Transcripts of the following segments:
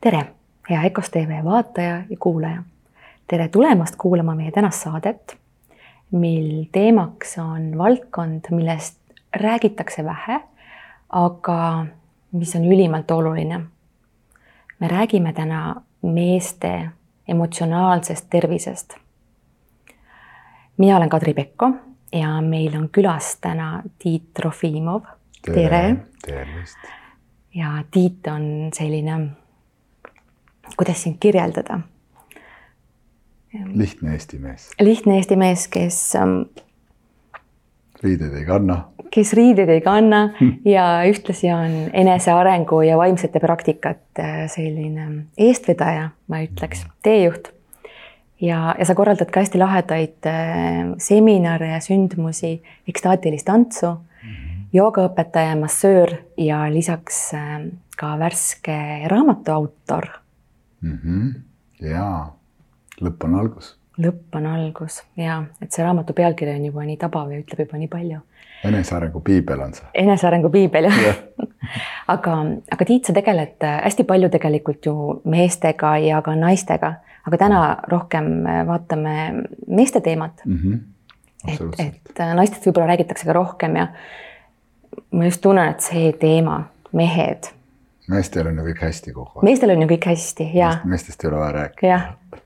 tere, hea EKOS tv vaataja ja kuulaja. tere tulemast kuulama meie tänast saadet, mil teemaks on valdkond, millest räägitakse vähe, aga mis on ülimalt oluline. me räägime täna meeste emotsionaalsest tervisest. mina olen Kadri Pekko ja meil on külas täna Tiit Trofimov. tere. tervist. ja Tiit on selline kuidas sind kirjeldada? lihtne eesti mees. lihtne eesti mees, kes ähm, riideid ei kanna. kes riideid ei kanna hm. ja ühtlasi on enesearengu ja vaimsete praktikate selline eestvedaja, ma ütleks, teejuht. ja, ja sa korraldad ka hästi lahedaid äh, seminare ja sündmusi, ekstaatilist tantsu mm, -hmm. joogaõpetaja, massöör ja lisaks äh, ka värske raamatu autor mm. -hmm. ja lõpp on algus. lõpp on algus ja et see raamatu pealkiri on juba nii tabav ja ütleb juba nii palju. enesearengu piibel on see. enesearengu piibel jah ja. aga, aga Tiit, sa tegeled äh, hästi palju tegelikult ju meestega ja ka naistega, aga täna rohkem äh, vaatame meeste teemat mm. -hmm. et, et äh, naistest võib-olla räägitakse ka rohkem ja ma just tunnen, et see teema, mehed meestel on ju kõik hästi kogu aeg. meestel on ju kõik hästi ja. meestest ei ole vaja rääkida. jah,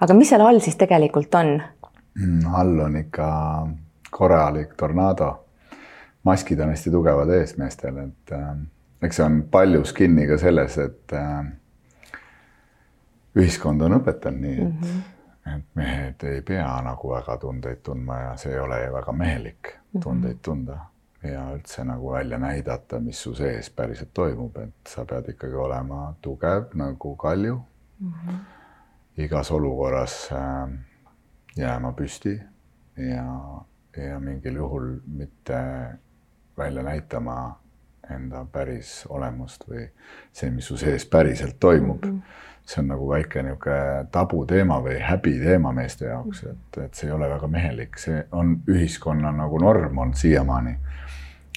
aga mis seal all siis tegelikult on mm,? all on ikka korralik tornaado. maskid on hästi tugevad ees meestel, et äh, eks see on paljus kinni ka selles, et äh, ühiskond on õpetanud nii, et mm, -hmm. et mehed ei pea nagu väga tundeid tundma ja see ei ole väga mehelik tundeid mm -hmm. tunda ja üldse nagu välja näidata, mis su sees päriselt toimub, et sa pead ikkagi olema tugev nagu kalju mm. -hmm. igas olukorras äh, jääma püsti ja, ja mingil juhul mitte välja näitama enda päris olemust või see, mis su sees päriselt toimub mm. -hmm see on nagu väike niisugune tabuteema või häbiteema meeste jaoks, et, et see ei ole väga mehelik, see on ühiskonna nagu norm on siiamaani.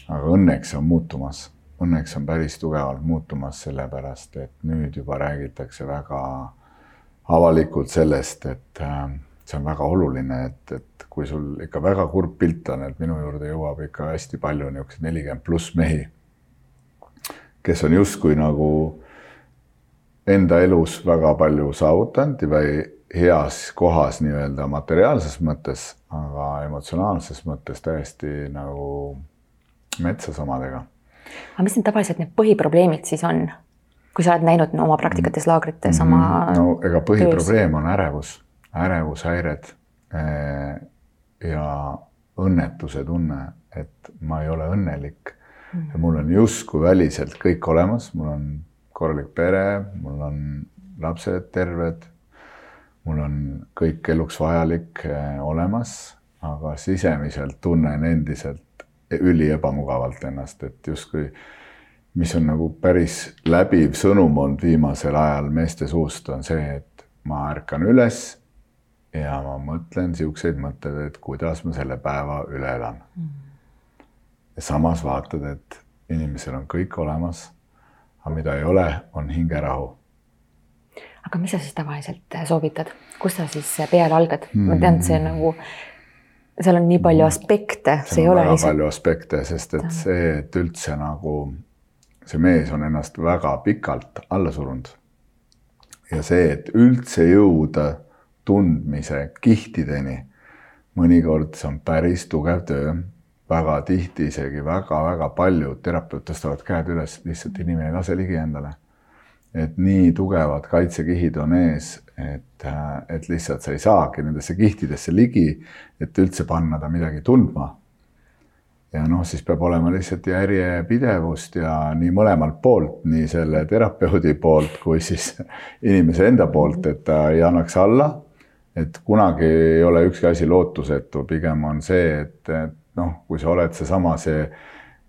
Aga õnneks on muutumas, õnneks on päris tugevalt muutumas, sellepärast et nüüd juba räägitakse väga avalikult sellest, et äh, see on väga oluline, et, et kui sul ikka väga kurb pilt on, et minu juurde jõuab ikka hästi palju niisuguseid nelikümmend pluss mehi, kes on justkui nagu enda elus väga palju saavutanud või heas kohas nii-öelda materiaalses mõttes, aga emotsionaalses mõttes täiesti nagu metsas omadega. aga mis need tavaliselt need põhiprobleemid siis on, kui sa oled näinud no, oma praktikates, laagrites mm, -hmm. oma. no ega põhiprobleem on ärevus, ärevushäired eh, ja õnnetuse tunne, et ma ei ole õnnelik mm. -hmm. mul on justkui väliselt kõik olemas, mul on korralik pere, mul on lapsed terved, mul on kõik eluks vajalik eh, olemas, aga sisemiselt tunnen endiselt üliebamugavalt ennast, et justkui, mis on nagu päris läbiv sõnum olnud viimasel ajal meeste suust, on see, et ma ärkan üles ja ma mõtlen siukseid mõtteid, et kuidas ma selle päeva üle elan. Mm.. ja samas vaatad, et inimesel on kõik olemas, aga mida ei ole, on hingerahu aga mis sa siis tavaliselt soovitad, kus sa siis peale algad mm.? ma tean, et see nagu seal on nii palju aspekte, see ei ole lihtsalt. palju aspekte, sest et see, et üldse nagu see mees on ennast väga pikalt alla surunud. ja see, et üldse jõuda tundmise kihtideni, mõnikord see on päris tugev töö. Väga tihti isegi väga-väga paljud terapeut tõstavad käed üles, lihtsalt inimene ei lase ligi endale. et nii tugevad kaitsekihid on ees, et et, lihtsalt sa ei saagi nendesse kihtidesse ligi, et üldse panna ta midagi tundma. ja noh, siis peab olema lihtsalt järjepidevust ja nii mõlemalt poolt, nii selle terapeudi poolt kui siis inimese enda poolt, et ta ei annaks alla. et kunagi ei ole ükski asi lootusetu, pigem on see, et, et noh, kui sa oled seesama, see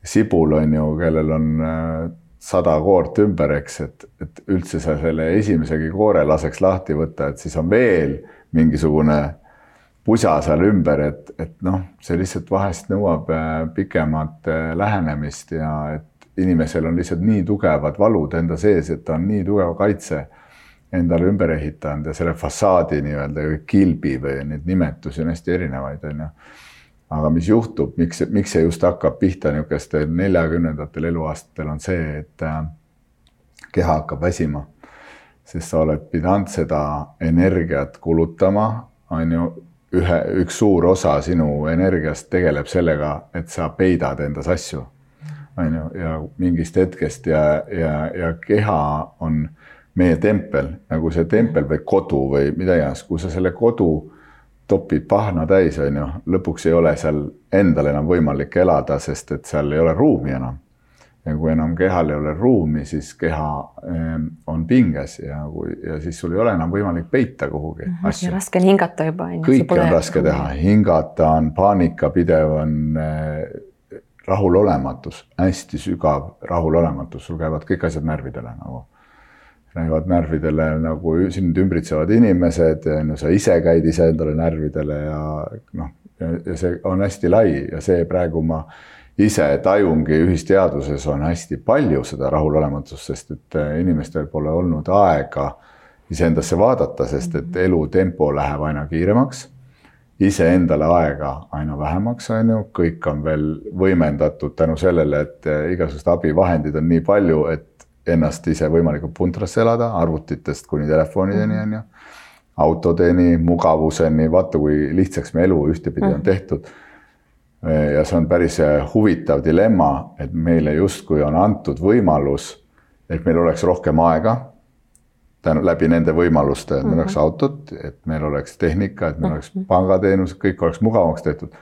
sibul on ju, kellel on sada koort ümber, eks, et, et üldse sa selle esimesegi koore laseks lahti võtta, et siis on veel mingisugune pusa seal ümber, et, et noh, see lihtsalt vahest nõuab äh, pikemat äh, lähenemist ja et, inimesel on lihtsalt nii tugevad valud enda sees, et ta on nii tugeva kaitse endale ümber ehitanud ja selle fassaadi nii-öelda kilbi või neid nimetusi on hästi erinevaid, on ju. Aga mis juhtub, miks, miks see just hakkab pihta niisugustel neljakümnendatel eluaastatel on see, et äh, keha hakkab väsima. sest sa oled pidanud seda energiat kulutama, on ju, ühe, üks suur osa sinu energiast tegeleb sellega, et sa peidad endas asju, on ju, ja mingist hetkest ja, ja, ja keha on meie tempel, nagu see tempel või kodu või mida iganes, kui sa selle kodu topid pahna täis, on ju, lõpuks ei ole seal endal enam võimalik elada, sest et seal ei ole ruumi enam. ja kui enam kehal ei ole ruumi, siis keha ähm, on pinges ja kui ja siis sul ei ole enam võimalik peita kuhugi mm. -hmm. asju. raske on hingata juba. kõike on raske ruumi. teha, hingata on paanika pidev, on äh, rahulolematus, hästi sügav rahulolematus, sul käivad kõik asjad närvidele nagu näivad närvidele nagu sind ümbritsevad inimesed no sa ise käid iseendale närvidele ja noh, ja see on hästi lai ja see praegu ma ise tajungi ühisteaduses on hästi palju seda rahulolematust, sest et äh, inimestel pole olnud aega iseendasse vaadata, sest et mhm. elutempo läheb aina kiiremaks. iseendale aega aina vähemaks, on ju, kõik on veel võimendatud tänu sellele, et äh, igasugused abivahendid on nii palju, et ennast ise võimalikult puntrasse elada, arvutitest kuni telefonideni on ju, autodeni, mugavuseni, vaata, kui lihtsaks me elu ühtepidi on mhm. tehtud. ja see on päris huvitav dilemma, et meile justkui on antud võimalus, et meil oleks rohkem aega tänu läbi nende võimaluste, et meil oleks mhm. autot, et meil oleks tehnika, et meil oleks mhm. pangateenused, kõik oleks mugavamaks tehtud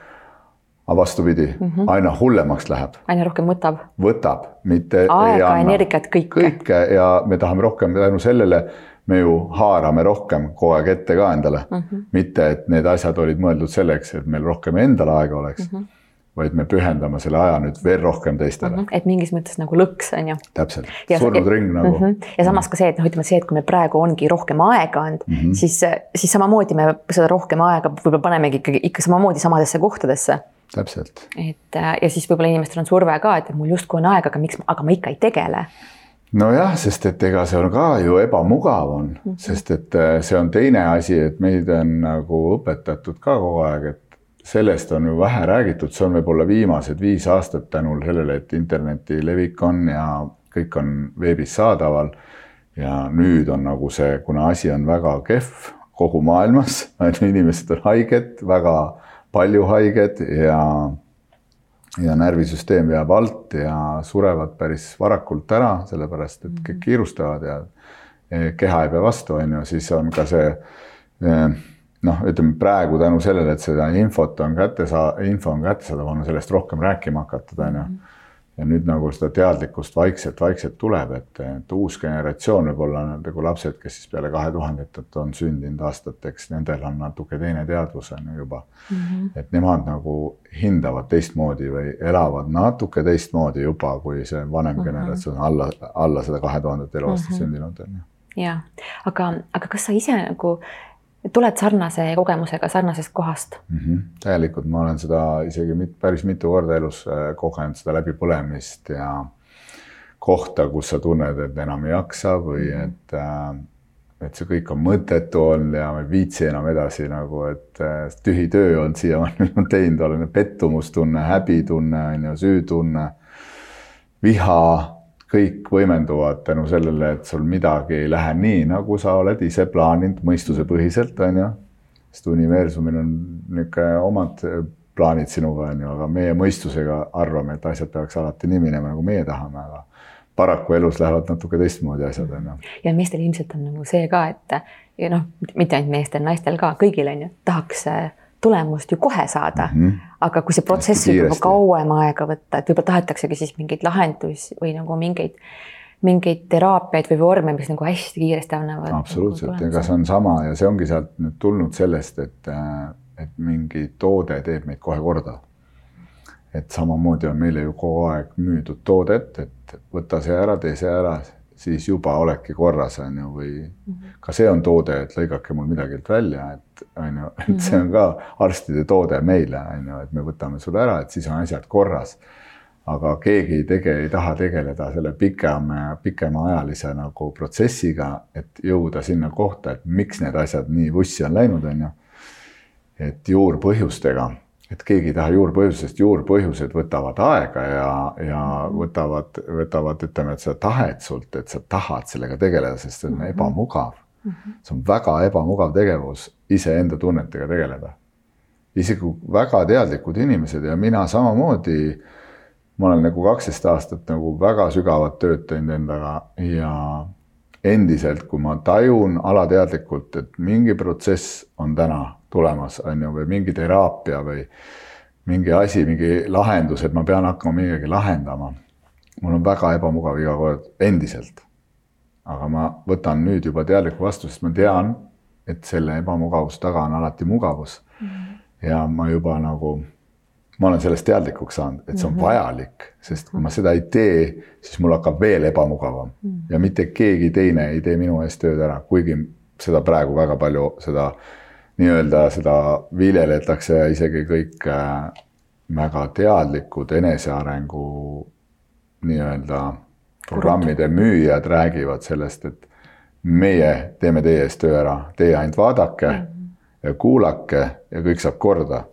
aga vastupidi mm, -hmm. aina hullemaks läheb. aina rohkem võtab. võtab, mitte. aega, energiat, kõike. kõike ja me tahame rohkem tänu sellele, me ju haarame rohkem kogu aeg ette ka endale mm. -hmm. mitte, et need asjad olid mõeldud selleks, et meil rohkem endal aega oleks mm. -hmm vaid me pühendame selle aja nüüd veel rohkem teistele mm. -hmm. et mingis mõttes nagu lõks on ju. täpselt, surnud ring nagu mm. -hmm. ja samas ka see, et noh, ütleme see, et kui meil praegu ongi rohkem aega olnud mm, -hmm. siis, siis samamoodi me seda rohkem aega võib-olla panemegi ikkagi ikka samamoodi samadesse kohtadesse täpselt. et äh, ja siis võib-olla inimestel on surve ka, et mul justkui on aega, aga miks, aga ma ikka ei tegele. nojah, sest et ega see on ka ju ebamugav on mm, -hmm. sest et äh, see on teine asi, et meid on nagu õpetatud ka kogu aeg, et sellest on ju vähe räägitud, see on võib-olla viimased viis aastat tänu sellele, et interneti levik on ja kõik on veebis saadaval. ja nüüd on nagu see, kuna asi on väga kehv kogu maailmas, inimesed on haiged, väga palju haiged ja, ja närvisüsteem jääb alt ja surevad päris varakult ära, sellepärast et kõik mhm. kiirustavad ja keha ei pea vastu, on ju, siis on ka see noh, ütleme praegu tänu sellele, et seda infot on kätte saa-, info on kättesaadav, on sellest rohkem rääkima hakatud, on ju mhm ja nüüd nagu seda teadlikkust vaikselt-vaikselt tuleb, et, et uus generatsioon võib-olla nagu lapsed, kes siis peale kahe tuhandetet on sündinud aastateks, nendel on natuke teine teadvus on ju juba mm. -hmm. et nemad nagu hindavad teistmoodi või elavad natuke teistmoodi juba, kui see vanem mm -hmm. generatsioon alla, alla seda kahe tuhandet eluaastat mm -hmm. sündinud on ju. ja, aga, aga kas sa ise nagu tuled sarnase kogemusega sarnasest kohast mm? -hmm. täielikult, ma olen seda isegi mit, päris mitu korda elus äh, kogenud, seda läbipõlemist ja kohta, kus sa tunned, et enam ei jaksa või -hmm. et äh, et see kõik on mõttetu olnud ja ma ei viitsi enam edasi nagu, et äh, tühi töö on siiamaani teinud, olen pettumustunne, häbitunne on ju, süütunne, viha kõik võimenduvad tänu sellele, et sul midagi ei lähe nii, nagu sa oled ise plaaninud mõistusepõhiselt, on ju. sest universumil on niisugune omad plaanid sinuga, on ju, aga meie mõistusega arvame, et asjad peaks alati nii minema, nagu meie tahame, aga paraku elus lähevad natuke teistmoodi asjad, on ju. ja meestel ilmselt on nagu see ka, et ja noh, mitte ainult meestel, naistel ka, kõigil on ju, tahaks tulemust ju kohe saada mm. -hmm. aga kui see protsess võib juba kauem aega võtta, et võib-olla tahetaksegi siis mingeid lahendusi või nagu mingeid, mingeid teraapiaid või vorme, mis nagu hästi kiiresti annavad. absoluutselt nagu, ega see on sama ja see ongi sealt nüüd tulnud sellest, et, et mingi toode teeb meid kohe korda. et samamoodi on meile ju kogu aeg müüdud toodet, et võta see ära, tee see ära siis juba oledki korras, on ju, või mm -hmm. ka see on toode, et lõigake mul midagi välja, et on ju, et see on ka arstide toode meile, on ju, et me võtame sulle ära, et siis on asjad korras. aga keegi ei tege, ei taha tegeleda selle pikema, pikemaajalise nagu protsessiga, et jõuda sinna kohta, et miks need asjad nii vussi on läinud, on ju. et juurpõhjustega et keegi ei taha juurpõhjusest, juurpõhjused võtavad aega ja, ja võtavad, võtavad, ütleme, et seda tahet sult, et sa tahad sellega tegeleda, sest see on mhm. ebamugav. Mhm. see on väga ebamugav tegevus, iseenda tunnetega tegeleda. isegi väga teadlikud inimesed ja mina samamoodi. ma olen nagu kaksteist aastat nagu väga sügavat tööd teinud endaga ja endiselt, kui ma tajun alateadlikult, et mingi protsess on täna tulemas, on ju, või mingi teraapia või mingi asi, mingi lahendus, et ma pean hakkama midagi lahendama. mul on väga ebamugav iga kord endiselt. aga ma võtan nüüd juba teadliku vastu, sest ma tean, et selle ebamugavuse taga on alati mugavus mm. -hmm. ja ma juba nagu, ma olen sellest teadlikuks saanud, et see on mm -hmm. vajalik, sest kui ma seda ei tee, siis mul hakkab veel ebamugavam mm -hmm. ja mitte keegi teine ei tee minu eest tööd ära, kuigi seda praegu väga palju seda nii-öelda seda viljeletakse isegi kõik äh, väga teadlikud enesearengu nii-öelda programmide müüjad räägivad sellest, et meie teeme teie eest töö ära, teie ainult vaadake mm -hmm. ja kuulake ja kõik saab korda.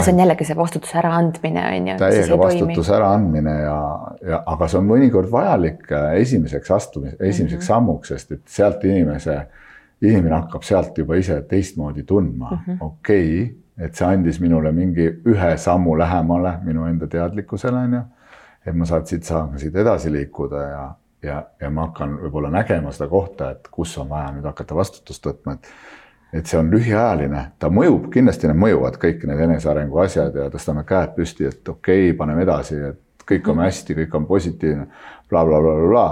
see on jällegi see vastutuse äraandmine on ju. täiega vastutuse äraandmine ja, ja aga see on mõnikord vajalik äh, esimeseks astumis, esimeseks mm -hmm. sammuks, sest et sealt inimese inimene hakkab sealt juba ise teistmoodi tundma mm -hmm., okei okay,, et see andis minule mingi ühe sammu lähemale minu enda teadlikkusele, on ju. et ma saan siit, saan siit edasi liikuda ja, ja, ja ma hakkan võib-olla nägema seda kohta, et kus on vaja nüüd hakata vastutust võtma, et et see on lühiajaline, ta mõjub, kindlasti need mõjuvad kõik need enesearengu asjad ja tõstame käed püsti, et okei okay,, paneme edasi, et kõik on mhm. hästi, kõik on positiivne bla, bla, blablabla.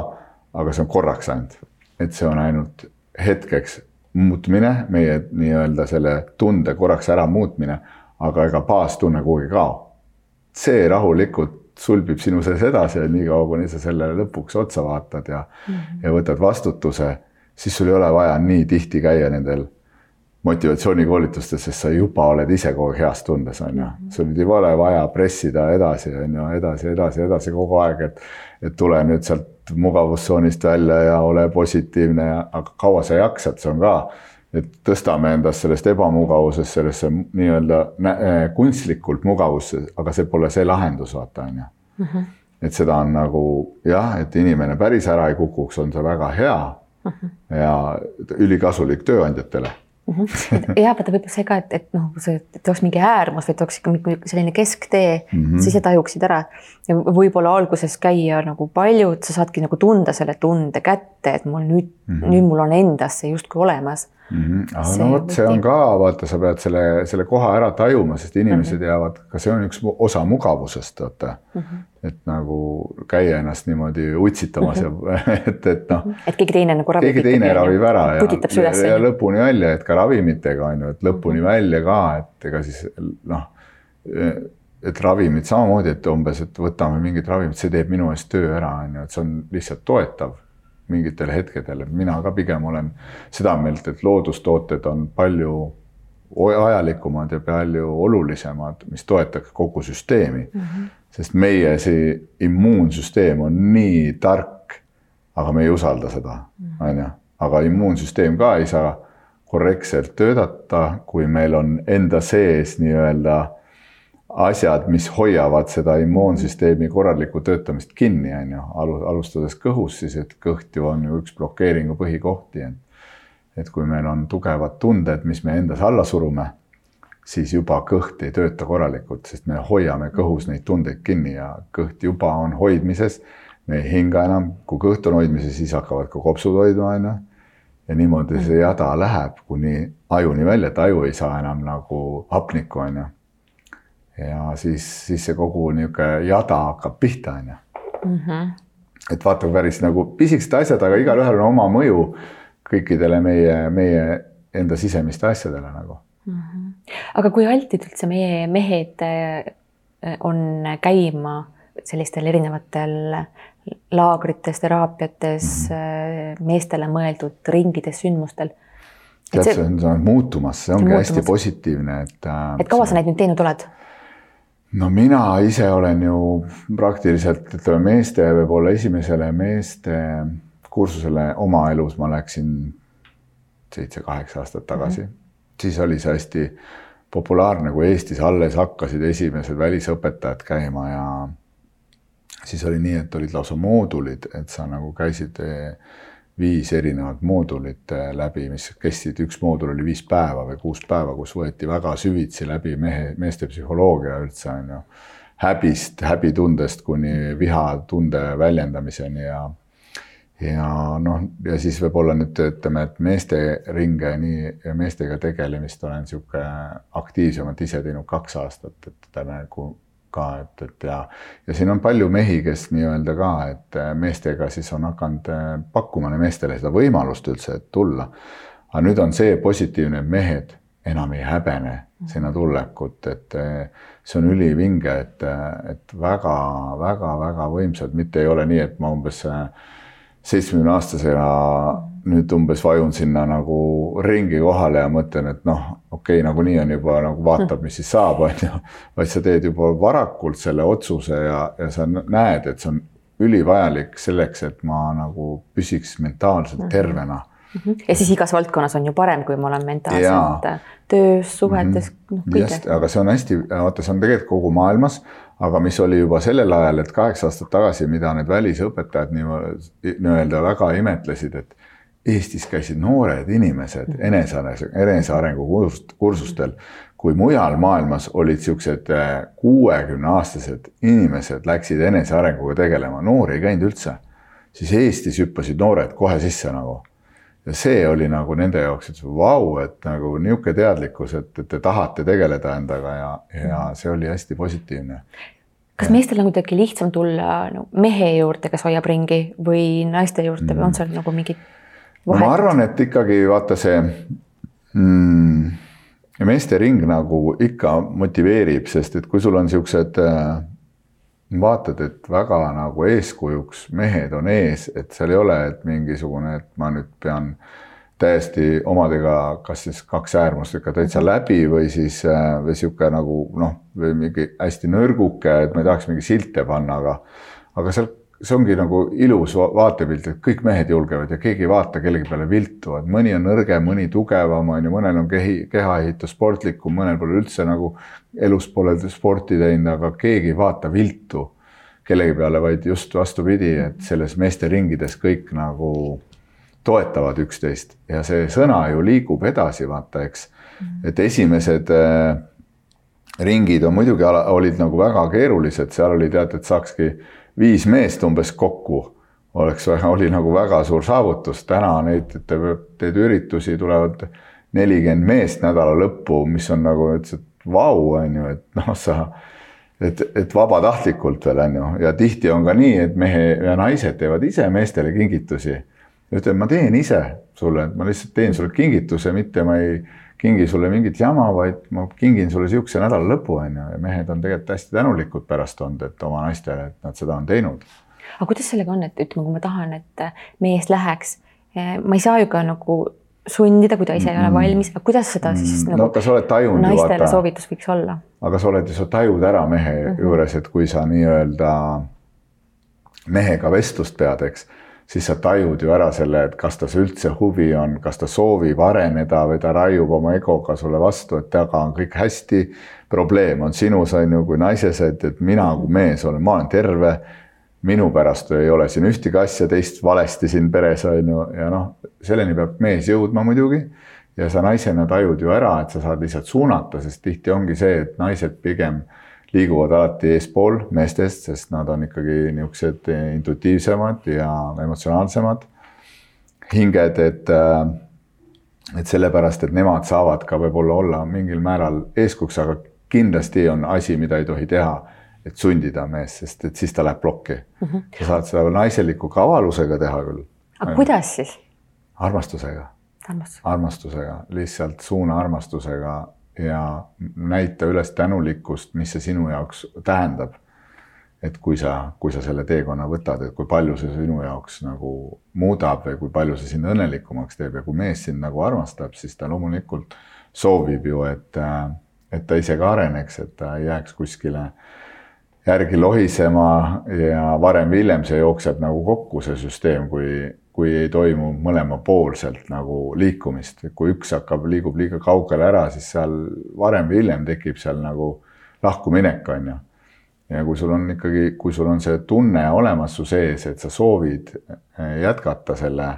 aga see on korraks ainult, et see on ainult hetkeks muutmine, meie nii-öelda selle tunde korraks ära muutmine, aga ega baastunne kuhugi kao. see rahulikult sulbib sinu sees edasi niikaua, kuni sa sellele lõpuks otsa vaatad ja mm, -hmm. ja võtad vastutuse, siis sul ei ole vaja nii tihti käia nendel motivatsioonikoolitustes, sest sa juba oled ise kogu aeg heas tundes, on ju. Mhm. sul ei ole vaja pressida edasi, on ju, edasi, edasi, edasi kogu aeg, et, et tule nüüd sealt mugavustsoonist välja ja ole positiivne ja, aga kaua sa jaksad, see on ka, et tõstame endast sellest ebamugavusest sellesse nii-öelda eh, kunstlikult mugavusse, aga see pole see lahendus, vaata on ju. Mhm. et seda on nagu jah, et inimene päris ära ei kukuks, on see väga hea mhm. ja ülikasulik tööandjatele mm. -hmm. ja vaata võib-olla see ka, et, et noh, see, et oleks mingi äärmus, vaid oleks ikka mingi selline kesktee mm, -hmm. siis sa tajuksid ära. ja võib-olla alguses käia nagu paljud, sa saadki nagu tunda selle tunde kätte, et mul nüüd mm, -hmm. nüüd mul on endas see justkui olemas mm. -hmm. aga no vot, see on ka, vaata, sa pead selle, selle koha ära tajuma, sest inimesed mm -hmm. jäävad, ka see on üks osa mugavusest, vaata mm. -hmm. et nagu käia ennast niimoodi utsitamas mm -hmm. ja et, et noh. et keegi teine nagu ravib. keegi teine ravib ära ja, ja, ja lõpuni välja, et ka ravimitega on ju, et lõpuni mm -hmm. välja ka, et ega siis noh et ravimid samamoodi, et umbes, et võtame mingit ravimit, see teeb minu eest töö ära, on ju, et see on lihtsalt toetav mingitel hetkedel, et mina ka pigem olen seda meelt, et loodustooted on palju ajalikumad ja palju olulisemad, mis toetaks kogu süsteemi mm. -hmm. sest meie see immuunsüsteem on nii tark, aga me ei usalda seda, mhm. on ju, aga immuunsüsteem ka ei saa korrektselt töötada, kui meil on enda sees nii-öelda asjad, mis hoiavad seda immuunsüsteemi korralikku töötamist kinni, on ju, alustades kõhust siis, et kõht ju on ju üks blokeeringu põhikohti. et kui meil on tugevad tunded, mis me endas alla surume, siis juba kõht ei tööta korralikult, sest me hoiame kõhus neid tundeid kinni ja kõht juba on hoidmises. me ei hinga enam, kui kõht on hoidmises, siis hakkavad ka kopsud hoidma, on ju. ja niimoodi see jada läheb kuni ajuni välja, et aju ei saa enam nagu hapnikku, on ju ja siis, siis see kogu niisugune jada hakkab pihta, on ju. Mhm. et vaata, päris nagu pisikesed asjad, aga igalühel on oma mõju kõikidele meie, meie enda sisemiste asjadele nagu mm. -hmm. aga kui altid üldse meie mehed äh, on käima sellistel erinevatel laagrites, teraapiates mm, -hmm. meestele mõeldud ringides, sündmustel tead, see on, see on muutumas, see ongi muutumas. hästi positiivne, et. et kaua sa neid nüüd teinud oled? No mina ise olen ju praktiliselt ütleme meeste võib-olla esimesele meeste kursusele oma elus ma läksin seitse-kaheksa aastat tagasi mm. -hmm. siis oli see hästi populaarne, kui Eestis alles hakkasid esimesed välisõpetajad käima ja siis oli nii, et olid lausa moodulid, et sa nagu käisid viis erinevat moodulit eh, läbi, mis kestsid, üks moodul oli viis päeva või kuus päeva, kus võeti väga süvitsi läbi mehe, meeste psühholoogia üldse on ju. häbist, häbitundest kuni vihatunde väljendamiseni ja ja noh, ja siis võib-olla nüüd ütleme, et meeste ringe nii meestega tegelemist olen niisugune aktiivsemalt ise teinud kaks aastat, et ütleme nagu ka, et, et ja, ja siin on palju mehi, kes nii-öelda ka, et äh, meestega siis on hakanud äh, pakkuma meestele seda võimalust üldse, et tulla. aga nüüd on see positiivne, et mehed enam ei häbene sinna tulekut, et äh, see on ülivinge, et, et väga-väga-väga võimsad, mitte ei ole nii, et ma umbes seitsmekümne aastasena nüüd umbes vajun sinna nagu ringi kohale ja mõtlen, et noh, okei okay,, nagunii on juba nagu vaatab, mis siis saab, on ju. vaid sa teed juba varakult selle otsuse ja, ja sa näed, et see on ülivajalik selleks, et ma nagu püsiks mentaalselt mhm. tervena mm. -hmm. ja siis igas valdkonnas on ju parem, kui ma olen mentaalselt ja. töös, suhetes mm, -hmm. noh kõiges. aga see on hästi, vaata, see on tegelikult kogu maailmas aga mis oli juba sellel ajal, et kaheksa aastat tagasi, mida need välisõpetajad nii-öelda väga imetlesid, et Eestis käisid noored inimesed mhm. enesearengu, enesearengu kursustel, kui mujal maailmas olid siuksed äh, kuuekümneaastased inimesed läksid enesearenguga tegelema, noori ei käinud üldse, siis Eestis hüppasid noored kohe sisse nagu. ja see oli nagu nende jaoks, et vau, et nagu niisugune teadlikkus, et, et te tahate tegeleda endaga ja, ja mhm. see oli hästi positiivne kas meestel on kuidagi lihtsam tulla no, mehe juurde, kes hoiab ringi või naiste juurde mm. või on seal nagu mingid ma arvan, et ikkagi vaata see mm, meeste ring nagu ikka motiveerib, sest et kui sul on siuksed äh, vaatad, et väga nagu eeskujuks mehed on ees, et seal ei ole, et mingisugune, et ma nüüd pean täiesti omadega, kas siis kaks äärmust ikka täitsa läbi või siis äh, või sihuke nagu noh, või mingi hästi nõrguke, et ma ei tahaks mingi silte panna, aga aga seal see ongi nagu ilus vaatepilt, et kõik mehed julgevad ja keegi ei vaata kellegi peale viltu, et mõni on nõrgem, mõni tugevam, on ju, mõnel on kehi, kehaehitus sportlikum, mõnel pole üldse nagu elus pole sporti teinud, aga keegi ei vaata viltu kellegi peale, vaid just vastupidi, et selles meesteringides kõik nagu toetavad üksteist ja see sõna ju liigub edasi, vaata, eks. et esimesed äh, ringid on muidugi olid nagu väga keerulised, seal oli tead, et saakski viis meest umbes kokku oleks, oli nagu väga suur saavutus, täna neid, teed üritusi, tulevad nelikümmend meest nädala lõppu, mis on nagu ütles, et vau, on ju, et noh, sa et, et vabatahtlikult veel on ju ja tihti on ka nii, et mehe ja naised teevad ise meestele kingitusi. ütlen, ma teen ise sulle, ma lihtsalt teen sulle kingituse, mitte ma ei kingi sulle mingit jama, vaid ma kingin sulle niisuguse nädala lõpu, on ju, ja mehed on tegelikult hästi tänulikud pärast olnud, et oma naistele, et nad seda on teinud. aga kuidas sellega on, et ütleme, kui ma tahan, et mees läheks, eh, ma ei saa ju ka nagu sundida, kui ta ise ei ole valmis, aga kuidas seda siis mm, nagu no, sa oled tajunud naistele vaata, soovitus võiks olla? aga sa oled ju, sa tajud ära mehe mm -hmm. juures, et kui sa nii-öelda mehega vestlust pead, eks siis sa tajud ju ära selle, et kas tas üldse huvi on, kas ta soovib areneda või ta raiub oma egoga sulle vastu, et temaga on kõik hästi. probleem on sinus, on ju, kui naises, et, et mina kui mees olen, ma olen terve. minu pärast ei ole siin ühtegi asja teist valesti siin peres on ju, ja noh, selleni peab mees jõudma muidugi. ja sa naisena tajud ju ära, et sa saad lihtsalt suunata, sest tihti ongi see, et naised pigem liiguvad alati eespool meestest, sest nad on ikkagi niisugused intuitiivsemad ja emotsionaalsemad hinged, et äh, et sellepärast, et nemad saavad ka võib-olla olla mingil määral eeskujuks, aga kindlasti on asi, mida ei tohi teha, et sundida meest, sest et siis ta läheb plokki mm. -hmm. sa saad seda naiseliku kavalusega teha küll. aga kuidas siis? armastusega. armastusega, lihtsalt suuna armastusega ja näita üles tänulikkust, mis see sinu jaoks tähendab. et kui sa, kui sa selle teekonna võtad, et kui palju see sinu jaoks nagu muudab või kui palju see sind õnnelikumaks teeb ja kui mees sind nagu armastab, siis ta loomulikult soovib ju, et, et ta ise ka areneks, et ta ei jääks kuskile järgi lohisema ja varem või hiljem see jookseb nagu kokku, see süsteem, kui, kui ei toimu mõlemapoolselt nagu liikumist, kui üks hakkab, liigub liiga kaugele ära, siis seal varem või hiljem tekib seal nagu lahkuminek, on ju. ja kui sul on ikkagi, kui sul on see tunne olemas su sees, et sa soovid jätkata selle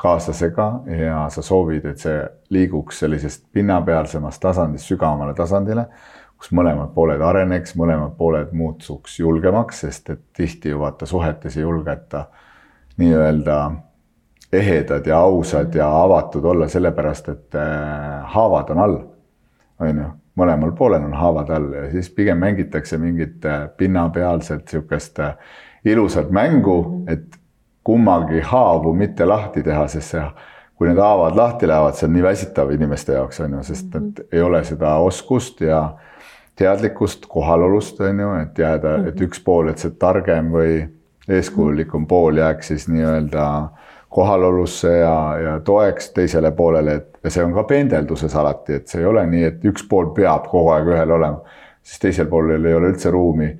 kaaslasega ja sa soovid, et see liiguks sellisest pinnapealsemast tasandist sügavamale tasandile, kus mõlemad pooled areneks, mõlemad pooled muutuks julgemaks, sest et tihti ju vaata suhetes ei julgeta nii-öelda ehedad ja ausad ja avatud olla sellepärast, et äh, haavad on all. on ju, mõlemal poolel on haavad all ja siis pigem mängitakse mingit äh, pinnapealset sihukest äh, ilusat mängu, et kummagi haavu mitte lahti teha, sest see, kui need haavad lahti lähevad, see on nii väsitav inimeste jaoks on ju, sest et mhm. ei ole seda oskust ja teadlikkust, kohalolust on ju, et jääda, et mhm. üks pool, et see targem või eeskujulikum pool jääks siis nii-öelda kohalolusse ja, ja toeks teisele poolele, et ja see on ka pendelduses alati, et see ei ole nii, et üks pool peab kogu aeg ühel olema, siis teisel poolel ei ole üldse ruumi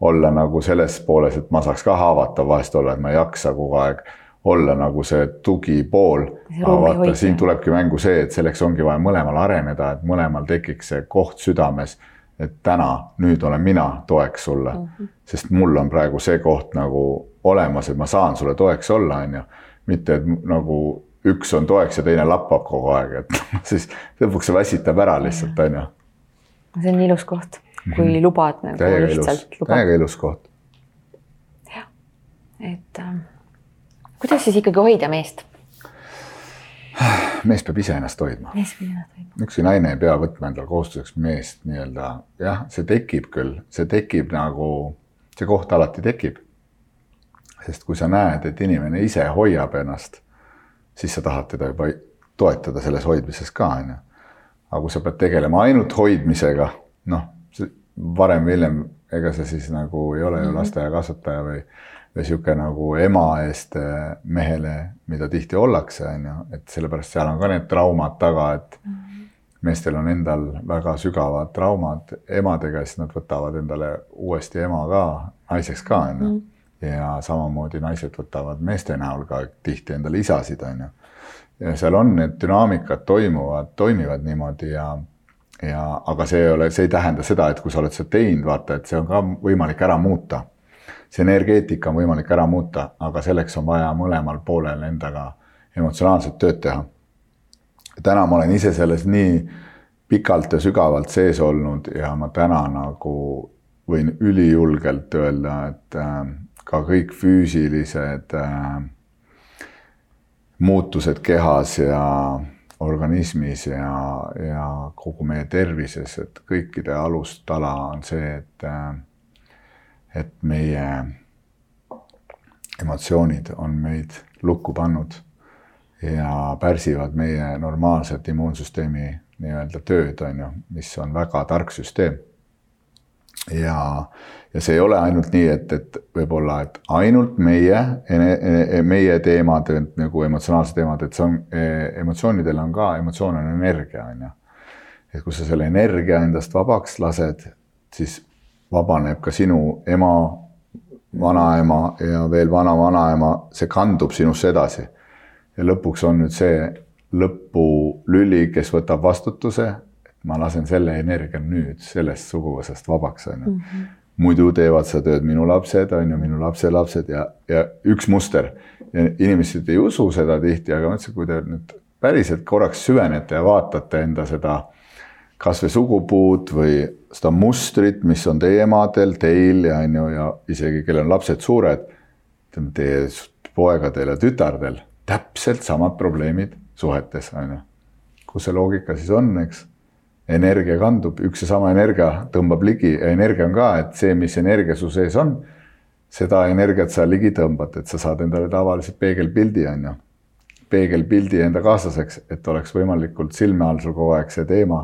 olla nagu selles pooles, et ma saaks ka haavatav vahest olla, et ma ei jaksa kogu aeg olla nagu see tugipool. aga vaata, siin tulebki mängu see, et selleks ongi vaja mõlemal areneda, et mõlemal tekiks see koht südames. et täna, nüüd olen mina toeks sulle mm, -hmm. sest mul on praegu see koht nagu olemas, et ma saan sulle toeks olla, on ju. Mitte, et nagu üks on toeks ja teine lappab kogu aeg, et siis lõpuks see väsitab ära lihtsalt, on ju. see on ilus koht kui mm -hmm. lubad nagu täiega lihtsalt. täiega ilus koht. jah, et äh, kuidas siis ikkagi hoida meest? mees peab ise ennast hoidma. mees peab ennast hoidma. ükski naine ei pea võtma endale kohustuseks meest nii-öelda, jah, see tekib küll, see tekib nagu, see koht alati tekib. Sest kui sa näed, et inimene ise hoiab ennast, siis sa tahad teda juba toetada selles hoidmises ka, on ju. aga kui sa pead tegelema ainult hoidmisega, noh varem või hiljem, ega see siis nagu ei ole ju mhm. lasteaiakasvataja või, või sihuke nagu ema eest eh, mehele, mida tihti ollakse, on ju, et sellepärast seal on ka need traumad taga, et mm -hmm. meestel on endal väga sügavad traumad emadega, siis nad võtavad endale uuesti ema ka, naiseks ka, on ju. Ja samamoodi naised võtavad meeste näol ka tihti endale isasid, on ju. ja seal on need dünaamikad toimuvad, toimivad niimoodi ja ja, aga see ei ole, see ei tähenda seda, et kui sa oled seda teinud, vaata, et see on ka võimalik ära muuta. see energeetika on võimalik ära muuta, aga selleks on vaja mõlemal poolel endaga emotsionaalset tööd teha. täna ma olen ise selles nii pikalt ja sügavalt sees olnud ja ma täna nagu võin ülijulgelt öelda, et äh, ka kõik füüsilised äh, muutused kehas ja organismis ja, ja kogu meie tervises, et kõikide alustala on see, et, et meie emotsioonid on meid lukku pannud ja pärsivad meie normaalset immuunsüsteemi nii-öelda tööd, on ju, mis on väga tark süsteem ja, ja see ei ole ainult nii, et, et võib-olla, et ainult meie, meie teemad nagu emotsionaalsed teemad, et see on, e, emotsioonidel on ka, emotsioon on energia, on ju. et kui sa selle energia endast vabaks lased, siis vabaneb ka sinu ema, vanaema ja veel vana-vanaema, see kandub sinusse edasi. ja lõpuks on nüüd see lõpulüli, kes võtab vastutuse ma lasen selle energia nüüd sellest suguvõsast vabaks, on ju. Mhm. muidu teevad seda tööd minu lapsed, on ju, minu lapselapsed ja, ja üks muster. inimesed ei usu seda tihti, aga ma ütlesin, kui te nüüd päriselt korraks süvenete ja vaatate enda seda kasvõi sugupuud või seda mustrit, mis on teie emadel, teil ja on ju, ja isegi kellel on lapsed suured, ütleme teie poegadel ja tütardel täpselt samad probleemid suhetes, on ju. kus see loogika siis on, eks energia kandub, üks ja sama energia tõmbab ligi ja energia on ka, et see, mis energia su sees on, seda energiat sa ligi tõmbad, et sa saad endale tavaliselt peegelpildi, on ju. peegelpildi enda kaaslaseks, et oleks võimalikult silme all sul kogu aeg see teema,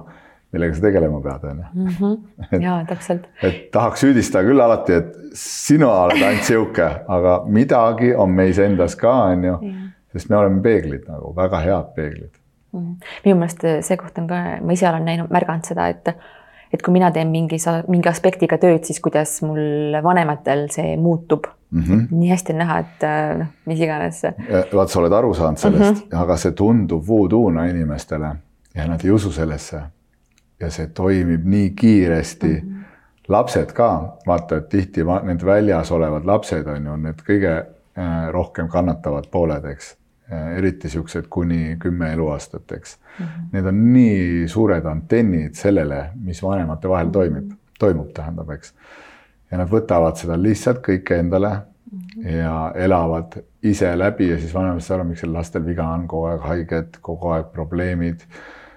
millega sa tegelema pead, on ju. Mhm. ja täpselt. et tahaks süüdistada küll alati, et sina oled ainult sihuke, aga midagi on meis endas ka, on ju, sest me oleme peeglid nagu väga head peeglid. Minu meelest see koht on ka, ma ise olen näinud, märganud seda, et, et kui mina teen mingi, mingi aspektiga tööd, siis kuidas mul vanematel see muutub mm. -hmm. nii hästi on näha, et noh, mis iganes. vaat sa oled aru saanud sellest mm, -hmm. aga see tundub voodoo'na inimestele ja nad ei usu sellesse. ja see toimib nii kiiresti mm. -hmm. lapsed ka, vaata, et tihti need väljas olevad lapsed on ju need kõige äh, rohkem kannatavad pooled, eks Äh, eriti siuksed kuni kümme eluaastat, eks mm. -hmm. Need on nii suured antennid sellele, mis vanemate vahel toimib, toimub, tähendab, eks. ja nad võtavad seda lihtsalt kõike endale mm -hmm. ja elavad ise läbi ja siis vanemad saavad aru, miks lastel viga on, kogu aeg haiged, kogu aeg probleemid.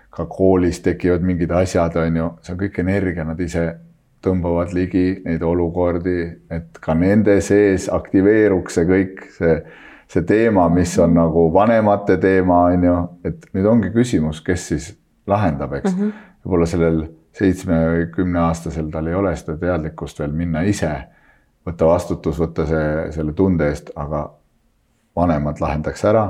ka koolis tekivad mingid asjad, on ju, see on kõik energia, nad ise tõmbavad ligi neid olukordi, et ka nende sees aktiveeruks see kõik, see see teema, mis on nagu vanemate teema, on ju, et nüüd ongi küsimus, kes siis lahendab, eks. Mm -hmm.. võib-olla sellel seitsme või kümneaastasel tal ei ole seda teadlikkust veel minna ise, võtta vastutus, võtta see, selle tunde eest, aga vanemad lahendaks ära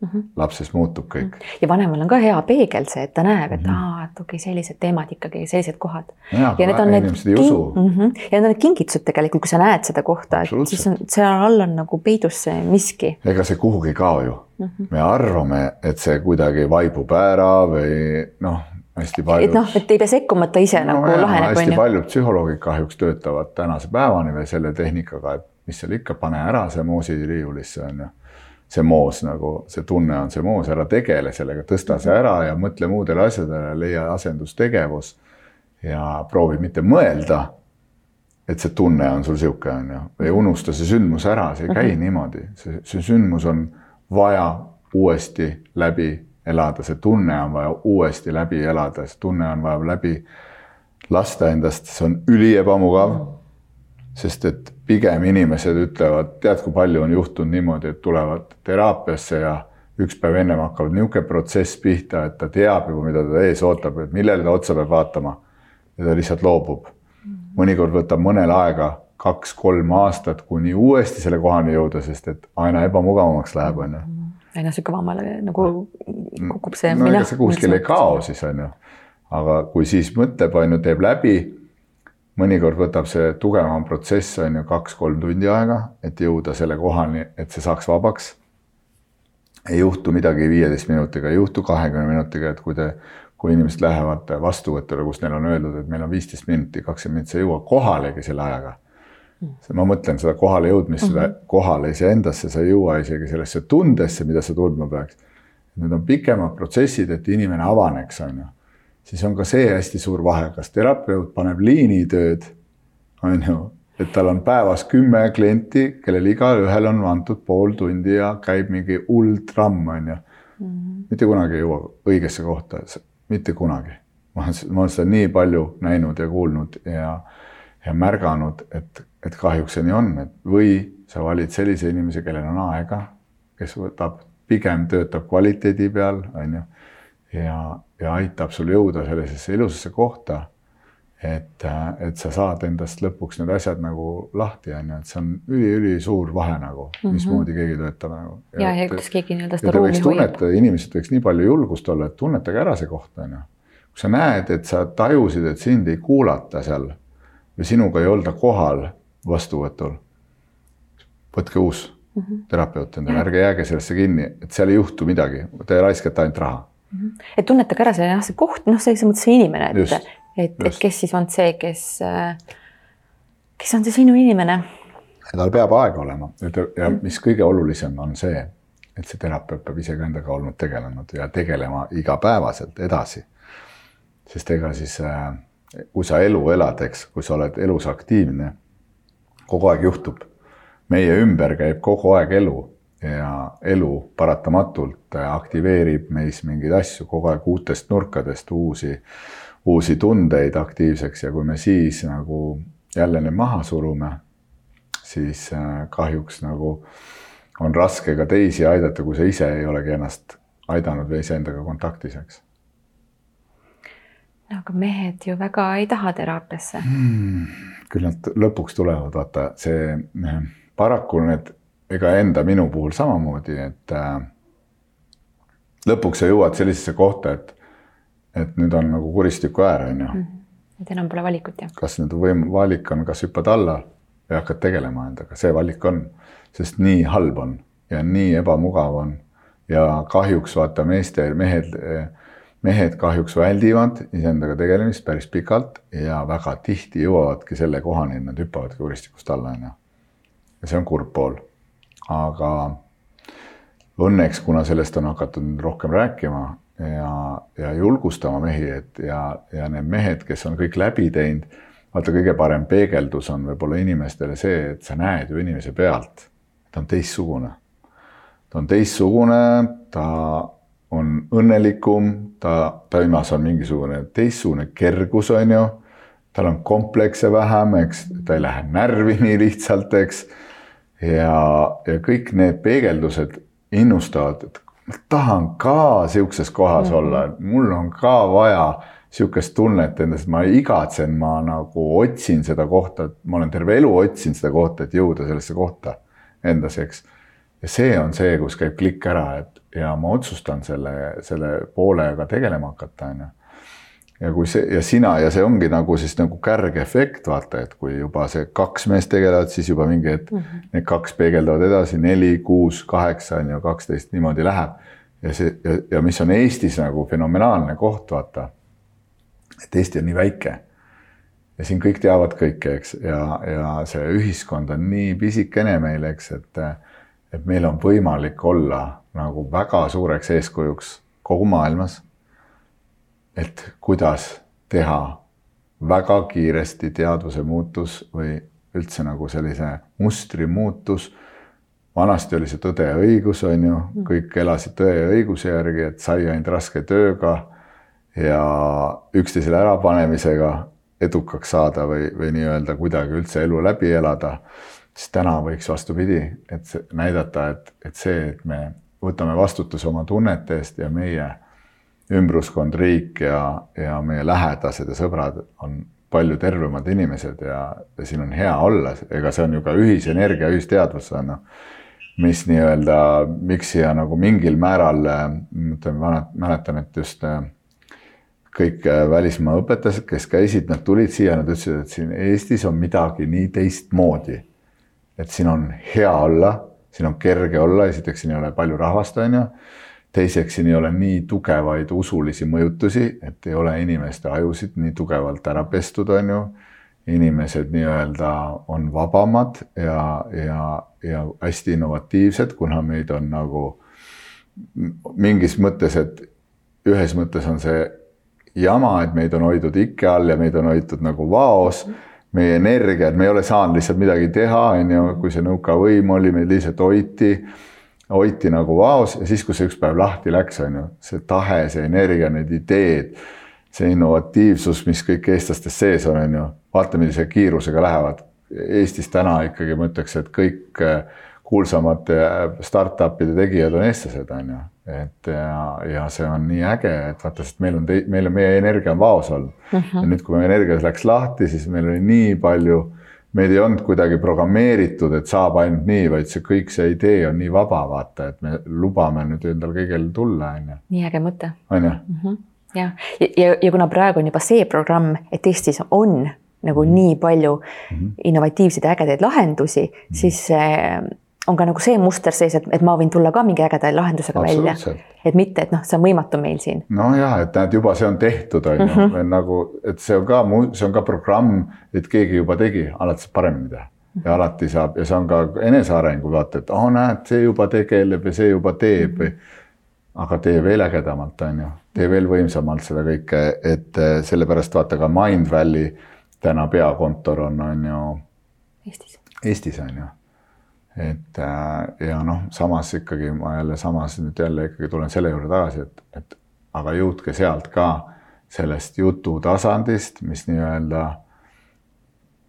mm. -hmm. lapsest muutub kõik. ja vanemal on ka hea peegel see, et ta näeb, et mm -hmm. aa, et okei okay,, sellised teemad ikkagi, sellised kohad. ja, ja need on need, mm -hmm. ja need on need kingitused tegelikult, kui sa näed seda kohta, et siis on seal all on nagu peidus see miski. ega see kuhugi ei kao ju mm. -hmm. me arvame, et see kuidagi vaibub ära või noh, hästi paljud. et noh, et ei pea sekkuma, ta ise no, nagu jah, laheneb. hästi paljud psühholoogid kahjuks töötavad tänase päevani veel selle tehnikaga, et mis seal ikka, pane ära see moosiriiulisse on ju see moos nagu, see tunne on see moos, ära tegele sellega, tõsta see ära ja mõtle muudele asjadele, leia asendustegevus. ja proovi mitte mõelda, et see tunne on sul sihuke, on ju, või unusta see sündmus ära, see ei käi mm -hmm. niimoodi, see, see sündmus on vaja uuesti läbi elada, see tunne on vaja uuesti läbi elada, see tunne on vaja läbi lasta endast, see on üliebamugav mm. -hmm sest et pigem inimesed ütlevad, tead, kui palju on juhtunud niimoodi, et tulevad teraapiasse ja üks päev ennem hakkab niisugune protsess pihta, et ta teab juba, mida teda ees ootab, et millele ta otsa peab vaatama. ja ta lihtsalt loobub. mõnikord võtab mõnel aega kaks-kolm aastat, kuni uuesti selle kohani jõuda, sest et aina ebamugavamaks läheb, on ju. aina sügavamale nagu kukub see. no ega see kuskile ei kao siis on ju. aga kui siis mõtleb, on ju, teeb läbi mõnikord võtab see tugevam protsess on ju kaks-kolm tundi aega, et jõuda selle kohani, et see saaks vabaks. ei juhtu midagi viieteist minutiga, ei juhtu kahekümne minutiga, et kui te, kui inimesed lähevad vastuvõtule, kus neil on öeldud, et meil on viisteist minutit, kakskümmend minutit, sa ei jõua kohalegi selle ajaga. ma mõtlen seda kohale jõudmist mm, -hmm. seda mhm. kohale iseendasse, sa ei jõua isegi sellesse tundesse, mida sa tundma peaks. Need on pikemad protsessid, et inimene avaneks, on ju siis on ka see hästi suur vahe, kas terapeut paneb liinitööd, on ju, et tal on päevas kümme klienti, kellel igalühel on antud pool tundi ja käib mingi hull tramm, on ju. -hmm. mitte kunagi ei jõua õigesse kohta, mitte kunagi. ma olen, ma olen seda nii palju näinud ja kuulnud ja, ja märganud, et, et kahjuks see nii on, et või sa valid sellise inimese, kellel on aega, kes võtab, pigem töötab kvaliteedi peal, on ju ja, ja aitab sul jõuda sellisesse ilusasse kohta. et, et sa saad endast lõpuks need asjad nagu lahti, on ju, et see on üli-ülisuur vahe nagu mm, -hmm. mismoodi keegi töötab nagu. ja, ja kuidas keegi nii-öelda seda ruumi hoiab. inimesed võiks nii palju julgust olla, et tunnetage ära see koht, on ju. kui sa näed, et sa tajusid, et sind ei kuulata seal või sinuga ei olda kohal vastuvõtul, võtke uus mm -hmm. terapeut endale, ärge jääge sellesse kinni, et seal ei juhtu midagi, te raiskate ainult raha Mhm. Et tunnetage ära see jah, see koht, noh, selles mõttes see inimene, et, et, et kes siis on see, kes, kes on see sinu inimene. tal peab aega olema ja mhm. mis kõige olulisem on see, et see terapeut peab ise ka endaga olnud tegelenud ja tegelema igapäevaselt edasi. sest ega siis, äh, kui sa elu elad, eks, kui sa oled elus aktiivne, kogu aeg juhtub. meie ümber käib kogu aeg elu ja elu paratamatult aktiveerib meis mingeid asju kogu aeg uutest nurkadest, uusi, uusi tundeid aktiivseks ja kui me siis nagu jälle need maha surume, siis äh, kahjuks nagu on raske ka teisi aidata, kui sa ise ei olegi ennast aidanud või iseendaga kontaktis, eks. no aga mehed ju väga ei taha teraapiasse hmm,. küll nad lõpuks tulevad, vaata see paraku need ega enda minu puhul samamoodi, et äh, lõpuks sa jõuad sellisesse kohta, et, et nüüd on nagu kuristiku äär, on ju. Mhm. et enam pole valikut, jah? kas nüüd võim-, valik on, kas hüppad alla ja hakkad tegelema endaga, see valik on, sest nii halb on ja nii ebamugav on ja kahjuks vaata meeste, mehed, mehed kahjuks väldivad iseendaga tegelemist päris pikalt ja väga tihti jõuavadki selle kohani, et nad hüppavadki kuristikust alla, onju. ja see on kurb pool. Aga õnneks, kuna sellest on hakatud rohkem rääkima ja, ja julgustama mehi, et ja, ja need mehed, kes on kõik läbi teinud vaata, kõige parem peegeldus on võib-olla inimestele see, et sa näed ju inimese pealt, ta on teistsugune. ta on teistsugune, ta on õnnelikum, ta, taimas on mingisugune teistsugune kergus, on ju. tal on komplekse vähem, eks, ta ei lähe närvi nii lihtsalt, eks. Ja, ja kõik need peegeldused innustavad, et ma tahan ka sihukeses kohas mm -hmm. olla, mul on ka vaja sihukest tunnet endast, ma igatsen, ma nagu otsin seda kohta, ma olen terve elu otsinud seda kohta, et jõuda sellesse kohta endas, eks. ja see on see, kus käib klikk ära, et ja ma otsustan selle, selle poolega tegelema hakata, on ju. Ja kui see ja sina ja see ongi nagu siis nagu kärgefekt, vaata, et kui juba see kaks meest tegelevad, siis juba mingi hetk mm -hmm. need kaks peegeldavad edasi, neli, kuus, kaheksa on ju, kaksteist niimoodi läheb. ja see ja, ja mis on Eestis nagu fenomenaalne koht, vaata et Eesti on nii väike. ja siin kõik teavad kõike, eks, ja, ja see ühiskond on nii pisikene meil, eks, et, et meil on võimalik olla nagu väga suureks eeskujuks kogu maailmas. Et kuidas teha väga kiiresti teadvuse muutus või üldse nagu sellise mustri muutus. Vanasti oli see tõde ja õigus, on ju, kõik elasid tõe ja õiguse järgi, et sai ainult raske tööga ja üksteisele ärapanemisega edukaks saada või, või nii-öelda kuidagi üldse elu läbi elada, siis täna võiks vastupidi, et näidata, et, et see, et me võtame vastutuse oma tunnete eest ja meie ümbruskond, riik ja, ja meie lähedased ja sõbrad on palju tervemad inimesed ja, ja siin on hea olla, ega see on ju ka ühisenergia, ühisteadvus on noh, mis nii-öelda, miks siia nagu mingil määral, ütleme, mäletan, et just äh, kõik äh, välismaa õpetajad, kes käisid, nad tulid siia, nad ütlesid, et siin Eestis on midagi nii teistmoodi. et siin on hea olla, siin on kerge olla, esiteks siin ei ole palju rahvast, on ju. Teiseks, siin ei ole nii tugevaid usulisi mõjutusi, et ei ole inimeste ajusid nii tugevalt ära pestud, on ju. inimesed nii-öelda on vabamad ja, ja, ja hästi innovatiivsed, kuna meid on nagu mingis mõttes, et ühes mõttes on see jama, et meid on hoidnud ikke all ja meid on hoitud nagu vaos. meie energia, et me ei ole saanud lihtsalt midagi teha, on ju, kui see nõukavõim oli, meid lihtsalt hoiti, hoiti nagu vaos ja siis, kui see üks päev lahti läks, on ju, see tahe, see energia, need ideed, see innovatiivsus, mis kõik eestlastes sees on, on ju, vaata, millise kiirusega lähevad. Eestis täna ikkagi ma ütleks, et kõik kuulsamate startup'ide tegijad on eestlased, on ju et ja, ja see on nii äge, et vaata, sest meil on, meil on, meie energia on vaos olnud uh. Mhm. -huh. ja nüüd, kui meie energia läks lahti, siis meil oli nii palju, meid ei olnud kuidagi programmeeritud, et saab ainult nii, vaid see kõik see idee on nii vaba, vaata, et me lubame nüüd endal kõigil tulla, on ju. nii äge mõte. on ju? Mhm. jah, ja, ja, ja kuna praegu on juba see programm, et Eestis on nagu mm -hmm. nii palju mm -hmm. innovatiivseid ja ägedaid lahendusi mm, -hmm. siis on ka nagu see muster sees, et, et ma võin tulla ka mingi ägeda lahendusega välja. et mitte, et noh, see on võimatu meil siin. nojah, et näed, juba see on tehtud, on ju, mhm. nagu, et see on ka, see on ka programm, et keegi juba tegi, alati saab paremini teha. ja alati saab ja see on ka enesearengu vaata, et oh,, näed, see juba tegeleb ja see juba teeb või. aga tee veel ägedamalt, on ju, tee veel võimsamalt seda kõike, et eh, sellepärast vaata ka Mindvalley täna peakontor on, on ju. Eestis. Eestis on ju et äh, ja noh, samas ikkagi ma jälle samas nüüd jälle ikkagi tulen selle juurde tagasi, et, et aga jõudke sealt ka sellest jutu tasandist, mis nii-öelda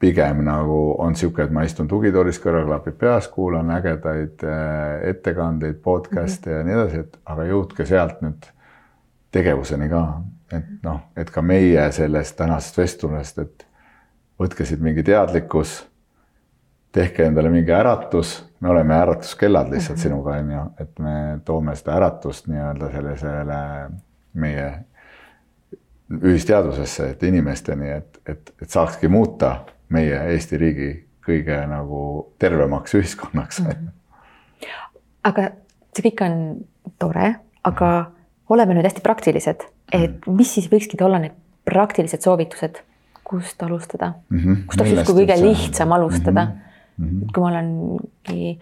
pigem nagu on niisugune, et ma istun tugitoolis, kõrvaklapid peas, kuulan ägedaid äh, ettekandeid, podcast'e mm -hmm. ja nii edasi, et aga jõudke sealt nüüd tegevuseni ka, et noh, et ka meie sellest tänasest vestlusest, et võtke siit mingi teadlikkus tehke endale mingi äratus, me oleme äratuskellad lihtsalt mm -hmm. sinuga, on ju, et me toome seda äratust nii-öelda sellisele meie ühisteadvusesse, et inimesteni, et, et, et saakski muuta meie Eesti riigi kõige nagu tervemaks ühiskonnaks mm. -hmm. aga see kõik on tore, aga oleme nüüd hästi praktilised, et mhm. mis siis võikski olla need praktilised soovitused, kust alustada mm, -hmm. kust oleks justkui kõige lihtsam alustada mm. -hmm. Kui ma olengi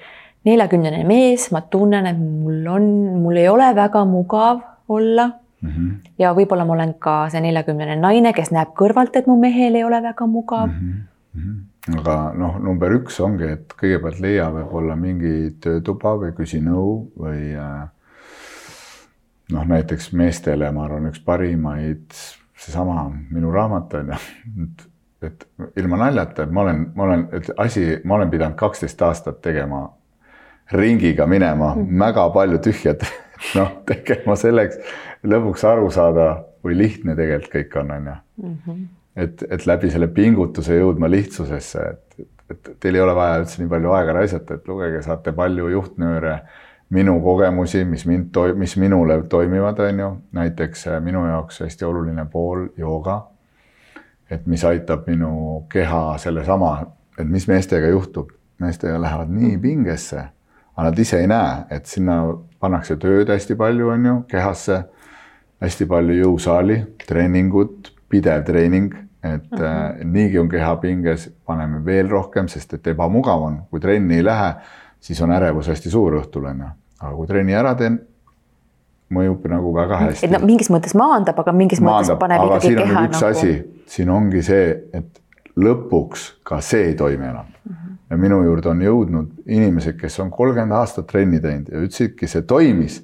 neljakümnene mees, ma tunnen, et mul on, mul ei ole väga mugav olla mm. -hmm. ja võib-olla ma olen ka see neljakümnene naine, kes näeb kõrvalt, et mu mehel ei ole väga mugav mm. -hmm. aga noh, number üks ongi, et kõigepealt leia võib-olla mingi töötuba või küsi nõu või äh, noh, näiteks meestele, ma arvan, üks parimaid, seesama minu raamat on ju, et, et ilma naljata, et ma olen, ma olen, et asi, ma olen pidanud kaksteist aastat tegema ringiga minema mm. väga palju tühjad noh, tegema selleks lõpuks aru saada, kui lihtne tegelikult kõik on, on ju. Mhm. et, et läbi selle pingutuse jõudma lihtsusesse, et, et teil ei ole vaja üldse nii palju aega raisata, et lugege, saate palju juhtnööre, minu kogemusi, mis mind, mis minule toimivad, on ju, näiteks äh, minu jaoks hästi oluline pool jooga. Et mis aitab minu keha sellesama, et mis meestega juhtub, meestega lähevad nii pingesse aga nad ise ei näe, et sinna pannakse tööd hästi palju, on ju, kehasse, hästi palju jõusaali, treeningut, pidev treening, et uh -huh. äh, niigi on keha pinges, paneme veel rohkem, sest et ebamugav on, kui trenni ei lähe, siis on ärevus hästi suur õhtul, on ju. aga kui trenni ära teen, mõjub nagu väga hästi. et no mingis mõttes maandab, aga mingis maandab, mõttes paneb ikkagi keha nagu. üks asi, siin ongi see, et lõpuks ka see ei toimi enam uh. -huh ja minu juurde on jõudnud inimesed, kes on kolmkümmend aastat trenni teinud ja ütlesidki, see toimis.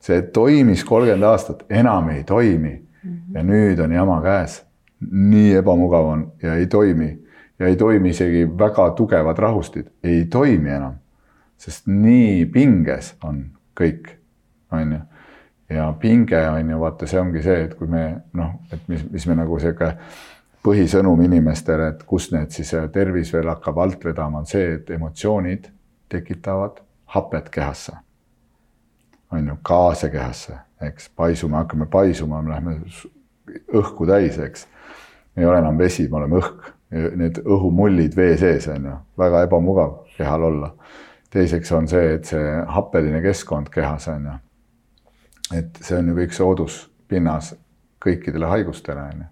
see toimis kolmkümmend aastat, enam ei toimi mm. -hmm. ja nüüd on jama käes. nii ebamugav on ja ei toimi ja ei toimi isegi väga tugevad rahustid, ei toimi enam. sest nii pinges on kõik, on ju. Ja pinge on ju, vaata, see ongi see, et kui me noh, et mis, mis me nagu sihuke põhisõnum inimestele, et kus need siis äh, tervis veel hakkab alt vedama, on see, et emotsioonid tekitavad hapet kehasse. on ju, gaase kehasse, eks, paisume, hakkame paisuma, me läheme õhku täis, eks. ei ole enam vesi, me oleme õhk, need õhumullid vee sees on ju, väga ebamugav kehal olla. teiseks on see, et see happeline keskkond kehas on ju. Et see on ju kõik sooduspinnas kõikidele haigustele on ju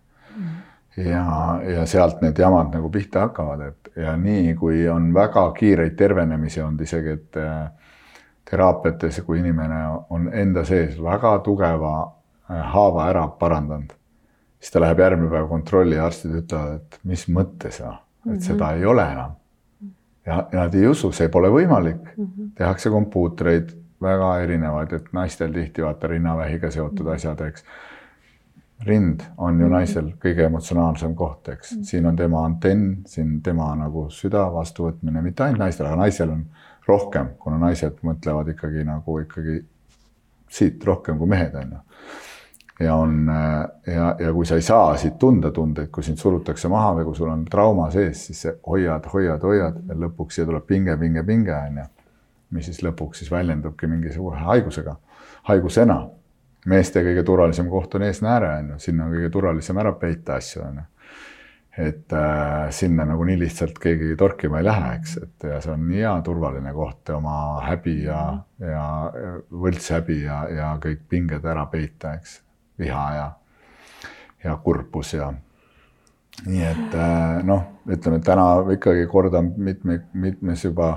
ja, ja sealt need jamad nagu pihta hakkavad, et ja nii kui on väga kiireid tervenemisi olnud isegi, et äh, teraapiates, kui inimene on enda sees väga tugeva äh, haava ära parandanud, siis ta läheb järgmine päev kontrolli ja arstid ütlevad, et mis mõttes, et mm -hmm. seda ei ole enam. ja, ja nad ei usu, see pole võimalik mm. -hmm. tehakse kompuutreid väga erinevaid, et naistel tihti vaata rinnavähiga seotud -hmm. asjad, eks rind on ju mhm. naisel kõige emotsionaalsem koht, eks mm. siin on tema antenn, siin tema nagu süda vastuvõtmine, mitte ainult naistel, aga naisel on rohkem, kuna naised mõtlevad ikkagi nagu ikkagi siit rohkem kui mehed on ju. ja on ja, ja kui sa ei saa siit tunda tundeid, kui sind surutakse maha või kui sul on trauma sees, siis hoiad, hoiad, hoiad ja lõpuks siia tuleb pinge, pinge, pinge on ju. Mis siis lõpuks siis väljendubki mingisuguse haigusega, haigusena. Meeste kõige turvalisem koht on eesnääre, on ju, sinna on kõige turvalisem ära peita asju, on ju. et äh, sinna nagu nii lihtsalt keegi torkima ei lähe, eks, et ja see on nii hea turvaline koht oma häbi ja, ja võltshäbi ja, ja kõik pinged ära peita, eks, viha ja, ja kurbus ja. Nii et äh, noh, ütleme täna ikkagi kordan mitme, mitmes juba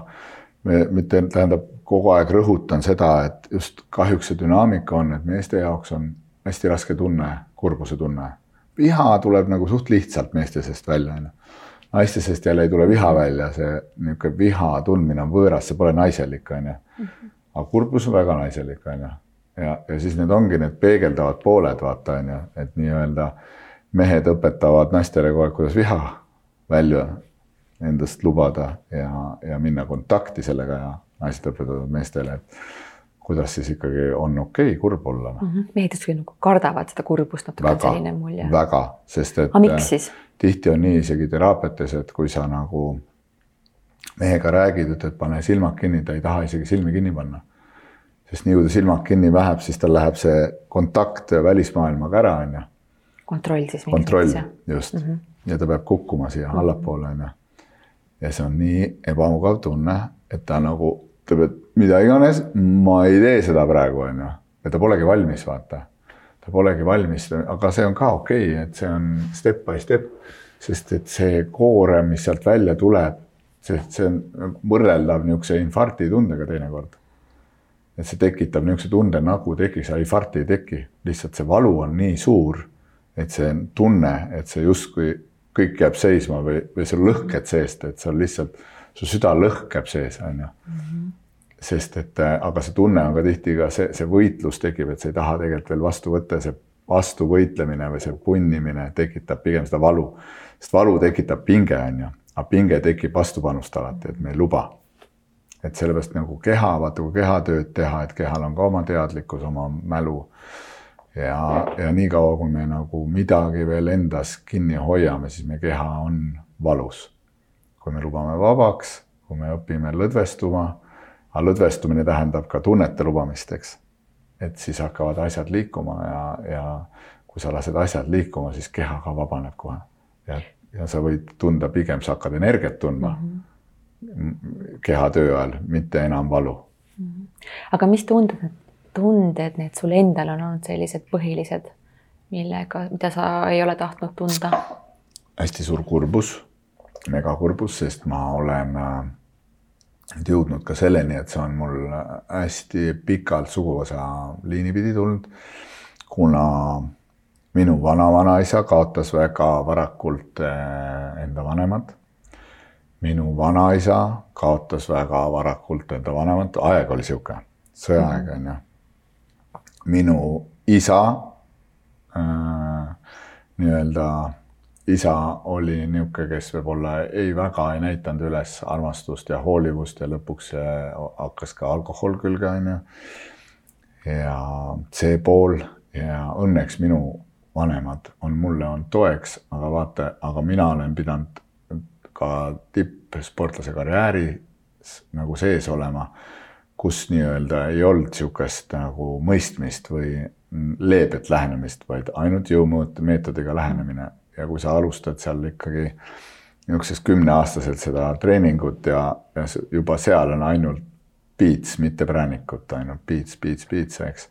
me mitte tähendab kogu aeg rõhutan seda, et just kahjuks see dünaamika on, et meeste jaoks on hästi raske tunne, kurbuse tunne. viha tuleb nagu suht lihtsalt meeste seest välja, onju. naiste seest jälle ei tule viha välja, see niisugune viha tundmine on võõras, see pole naiselik, onju. aga kurbus on väga naiselik, onju. ja, ja siis need ongi need peegeldavad pooled, vaata, onju, et nii-öelda mehed õpetavad naistele kogu aeg, kuidas viha välja endast lubada ja, ja minna kontakti sellega ja naised õpetavad meestele, et kuidas siis ikkagi on okei okay, kurb olla mm. -hmm. mehed justkui nagu kardavad seda kurbust natuke, on selline mulje. väga, sest et. aga miks siis? tihti on nii isegi teraapiates, et kui sa nagu mehega räägid, ütled, pane silmad kinni, ta ei taha isegi silmi kinni panna. sest nii kui ta silmad kinni väheb, siis tal läheb see kontakt välismaailmaga ära, on ju. kontroll siis. kontroll, just mm. -hmm. ja ta peab kukkuma siia mm -hmm. allapoole, on ju. Ja see on nii ebamugav tunne, et ta nagu ütleb, et mida iganes, ma ei tee seda praegu, on ju. ja ta polegi valmis, vaata. ta polegi valmis, aga see on ka okei okay,, et see on step by step, sest et see koorem, mis sealt välja tuleb, sest see on võrreldav niisuguse infarktitundega teinekord et see tekitab niisuguse tunde, nagu tekiks, aga infarkti ei teki, lihtsalt see valu on nii suur, et see tunne, et see justkui kõik jääb seisma või, või sul lõhked seest, et seal lihtsalt su süda lõhkeb sees, on ju. Mhm. sest et, aga see tunne on ka tihti ka see, see võitlus tekib, et sa ei taha tegelikult veel vastu võtta, see vastu võitlemine või see punnimine tekitab pigem seda valu, sest valu tekitab pinge, on ju, aga pinge tekib vastupanust alati, et me ei luba et sellepärast nagu keha, vaata kui kehatööd teha, et kehal on ka oma teadlikkus, oma mälu. Ja, ja niikaua, kui me nagu midagi veel endas kinni hoiame, siis meie keha on valus. kui me lubame vabaks, kui me õpime lõdvestuma, aga lõdvestumine tähendab ka tunnete lubamist, eks. et siis hakkavad asjad liikuma ja, ja kui sa lased asjad liikuma, siis keha ka vabaneb kohe. ja, ja sa võid tunda, pigem sa hakkad energiat tundma mm. -hmm kehatöö ajal, mitte enam valu. aga mis tunded, tunded need sul endal on olnud sellised põhilised, millega, mida sa ei ole tahtnud tunda? hästi suur kurbus, megakurbus, sest ma olen äh, nüüd jõudnud ka selleni, et see on mul hästi pikalt suguvõsa liini pidi tulnud, kuna minu vanavanaisa kaotas väga varakult äh, enda vanemad minu vanaisa kaotas väga varakult enda vanemat, aeg oli sihuke, sõjaaeg mhm. on ju. Minu isa äh, nii-öelda isa oli niisugune, kes võib-olla ei väga ei näidanud üles armastust ja hoolivust ja lõpuks hakkas ka alkohol külge, onju. ja see pool ja õnneks minu vanemad on mulle olnud toeks, aga vaata, aga mina olen pidanud ka tippsportlase karjääris nagu sees olema, kus nii-öelda ei olnud niisugust nagu mõistmist või leebet lähenemist, vaid ainult jõumeetodiga lähenemine ja kui sa alustad seal ikkagi niisuguses kümneaastaselt seda treeningut ja, ja juba seal on ainult piits, mitte präänikut, ainult piits, piits, piits, eks.